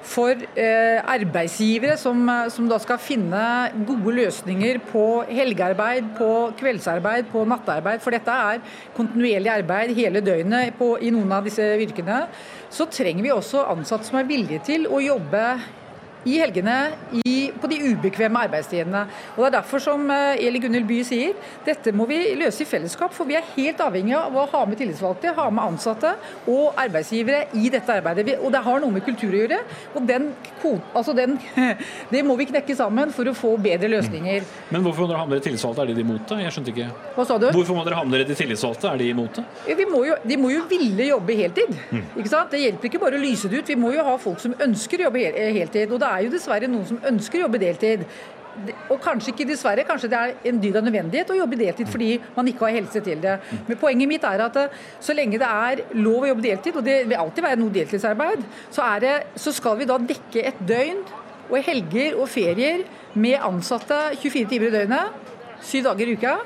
For arbeidsgivere som, som da skal finne gode løsninger på helgearbeid, på kveldsarbeid, på nattarbeid, for dette er kontinuerlig arbeid hele døgnet på, i noen av disse yrkene, så trenger vi også ansatte som er villige til å jobbe i helgene i, på de ubekvemme arbeidstidene. Og Det er derfor som eh, Eli Gunhild By sier dette må vi løse i fellesskap, for vi er helt avhengig av å ha med tillitsvalgte, ha med ansatte og arbeidsgivere i dette arbeidet. Og Det har noe med kultur å gjøre. og den, altså den, Det må vi knekke sammen for å få bedre løsninger. Men hvorfor må dere ha med dere tillitsvalgte? Er de imot det? Jeg skjønte ikke. Hva sa du? Hvorfor må dere ha med dere de tillitsvalgte? Er de imot det? Ja, må jo, de må jo ville jobbe heltid. Mm. Ikke sant? Det hjelper ikke bare å lyse det ut. Vi må jo ha folk som ønsker å jobbe heltid. Og det er jo dessverre noen som ønsker å jobbe deltid. Og kanskje ikke dessverre, kanskje det er en dyd av nødvendighet å jobbe deltid fordi man ikke har helse til det. Men poenget mitt er at eh, så lenge det er lov å jobbe deltid, og det vil alltid være noe deltidsarbeid, så, det, så skal vi da dekke et døgn og helger og ferier med ansatte 24 timer i døgnet, syv dager i uka.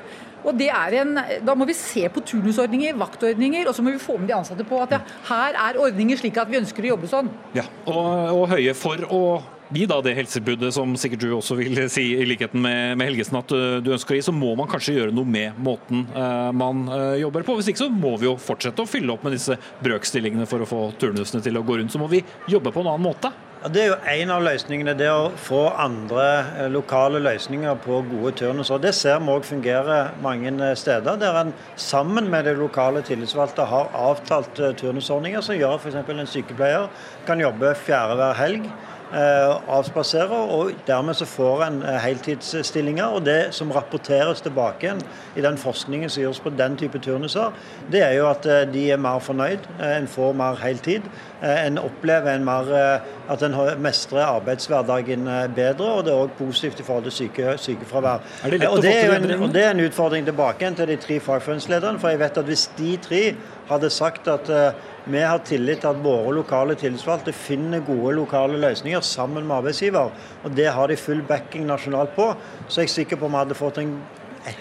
Og det er en, Da må vi se på turnusordninger, vaktordninger, og så må vi få med de ansatte på at ja, her er ordninger slik at vi ønsker å jobbe sånn. Ja, og, og Høie, for å gi da det helsebudet som sikkert du også vil si i likheten med, med Helgesen at uh, du ønsker å gi, så må man kanskje gjøre noe med måten uh, man uh, jobber på. Hvis ikke så må vi jo fortsette å fylle opp med disse brøkstillingene for å få turnusene til å gå rundt. Så må vi jobbe på en annen måte. Ja, det er jo en av løsningene, det å få andre eh, lokale løsninger på gode turnuser. Det ser vi òg fungerer mange eh, steder, der en sammen med de lokale tillitsvalgte har avtalt eh, turnusordninger som gjør at f.eks. en sykepleier kan jobbe fjerde hver helg. Avspaserer, og dermed så får en heltidsstillinger. og Det som rapporteres tilbake igjen i den forskningen som gjøres på den type turnuser, det er jo at de er mer fornøyd, en får mer heltid. En opplever en mer at en mestrer arbeidshverdagen eh, bedre, og det er òg positivt i forhold til syke, sykefravær. Er det lett og, det er en, og det er en utfordring tilbake igjen til de tre fagforeningslederne. For jeg vet at hvis de tre hadde sagt at uh, vi har tillit til at våre lokale tillitsvalgte finner gode lokale løsninger sammen med arbeidsgiver, og det har de full backing nasjonalt på, så er jeg sikker på at vi hadde fått en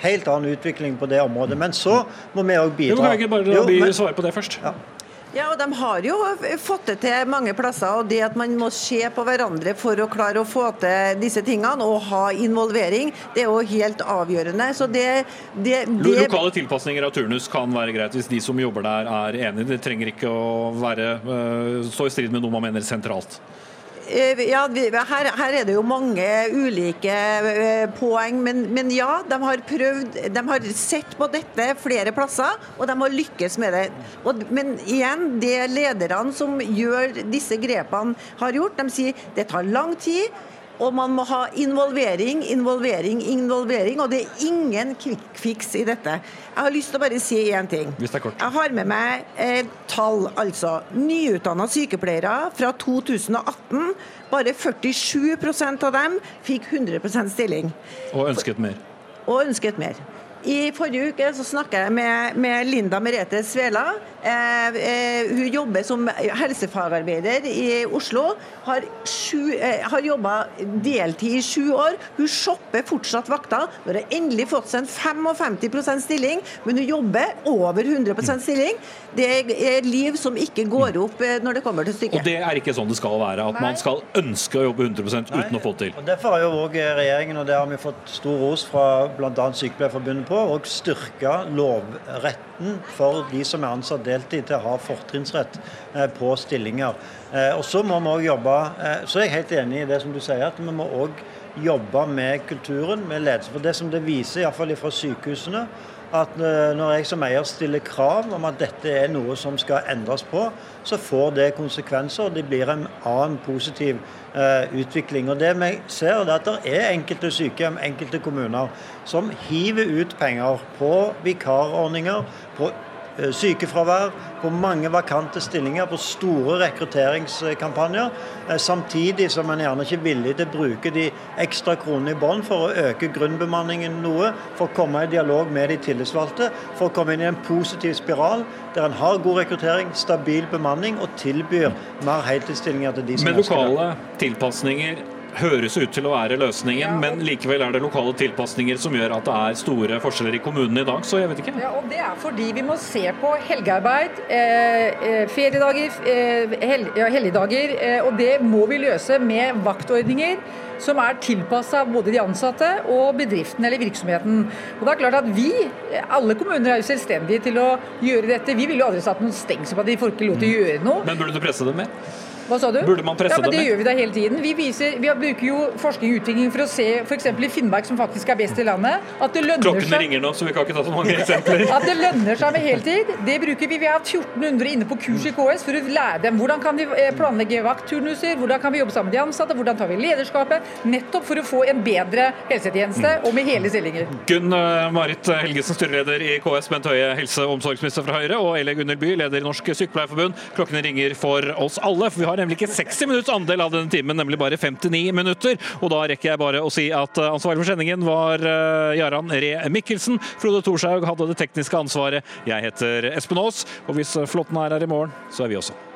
helt annen utvikling på det området. Men så må vi òg bidra. Jo, kan jeg ikke bare la By svare på det først? Ja. Ja, og De har jo fått det til mange plasser. og Det at man må se på hverandre for å klare å få til disse tingene og ha involvering, det er jo helt avgjørende. Så det, det, det... Lokale tilpasninger av turnus kan være greit hvis de som jobber der er enige. Det trenger ikke å være, uh, stå i strid med noe man mener sentralt. Eh, ja, her, her, er det jo mange ulike eh, poeng, men, men, ja, de har prøvd De har sett på dette flere plasser, og de har lykkes med det. Og, men igjen, det lederne som gjør disse grepene, har gjort, de sier det tar lang tid. Og man må ha involvering, involvering, involvering. Og det er ingen quick fix i dette. Jeg har lyst til å bare si én ting. Hvis det er kort. Jeg har med meg eh, tall, altså. Nyutdanna sykepleiere fra 2018. Bare 47% av dem fikk 100% stilling. Og ønsket mer. Og ønsket mer. I forrige uke så snakket jeg med, med Linda Merete Svela. Eh, eh, hun jobber som helsefagarbeider i Oslo. Har, sju, eh, har jobba deltid i sju år. Hun shopper fortsatt vakter. Hun har endelig fått seg en 55% stilling, men hun jobber over 100% stilling. Det er liv som ikke går opp eh, når det kommer til stykket. Og det er ikke sånn det skal være. At man skal ønske å jobbe 100 uten Nei. å få det til. Og Derfor har jo òg regjeringen, og det har vi fått stor ros fra bl.a. Sykepleierforbundet på, og styrke lovretten for de som er ansatt deltid til å ha fortrinnsrett eh, på stillinger. Eh, og Så må vi også jobbe, eh, så er jeg helt enig i det som du sier, at vi må også jobbe med kulturen, med ledelse. For det som det viser, iallfall fra sykehusene, at når jeg som eier stiller krav om at dette er noe som skal endres på, så får det konsekvenser. Det blir en annen positiv eh, utvikling. Og Det vi ser, er at det er enkelte sykehjem, enkelte kommuner, som hiver ut penger på vikarordninger, på Eh, sykefravær, på mange vakante stillinger, på store rekrutteringskampanjer. Eh, samtidig som man gjerne ikke er villig til å bruke de ekstra kronene i bånn for å øke grunnbemanningen noe, for å komme i dialog med de tillitsvalgte, for å komme inn i en positiv spiral der en har god rekruttering, stabil bemanning og tilbyr mer heltidsstillinger til de som ønsker det. Med lokale tilpasninger høres ut til å være løsningen, men likevel er det lokale tilpasninger som gjør at det er store forskjeller i kommunene i dag. Så jeg vet ikke. Ja, og Det er fordi vi må se på helgearbeid, eh, eh feriedager, eh, hel ja, helligdager. Eh, og det må vi løse med vaktordninger som er tilpassa både de ansatte og bedriften eller virksomheten. Og det er klart at vi, Alle kommuner er jo selvstendige til å gjøre dette. Vi ville jo aldri satt noen stengsel på at de får ikke lov til å gjøre noe. Men burde du presse dem mer? Hva sa du? Burde man presse ja, men det Det gjør vi da hele tiden. Vi, viser, vi bruker jo forskning og utvikling for å se f.eks. i Finnmark, som faktisk er best i landet, at det lønner Klokkene seg ringer nå, så vi kan ikke ta så mange eksempler. at det lønner seg med heltid. Det bruker vi. Vi har 1400 inne på kurs i KS for å lære dem hvordan kan de eh, planlegge vaktturnuser, hvordan kan vi jobbe sammen med de ansatte, hvordan tar vi lederskapet, nettopp for å få en bedre helsetjeneste og med hele stillinger. Gunn eh, Marit Helgesen, styreleder i KS, Bent Høie, helse- og omsorgsminister fra Høyre, og Eli Gunnhild By, leder i Norsk Sykepleierforbund. Klokkene ringer for oss alle, for vi har nemlig ikke 60 minutts andel av denne timen, nemlig bare 59 minutter. Og da rekker jeg bare å si at eh, ansvarlig for sendingen var eh, Jaran Ree Mikkelsen. Frode Thorshaug hadde det tekniske ansvaret. Jeg heter Espen Aas, og hvis flåtten er her i morgen, så er vi også.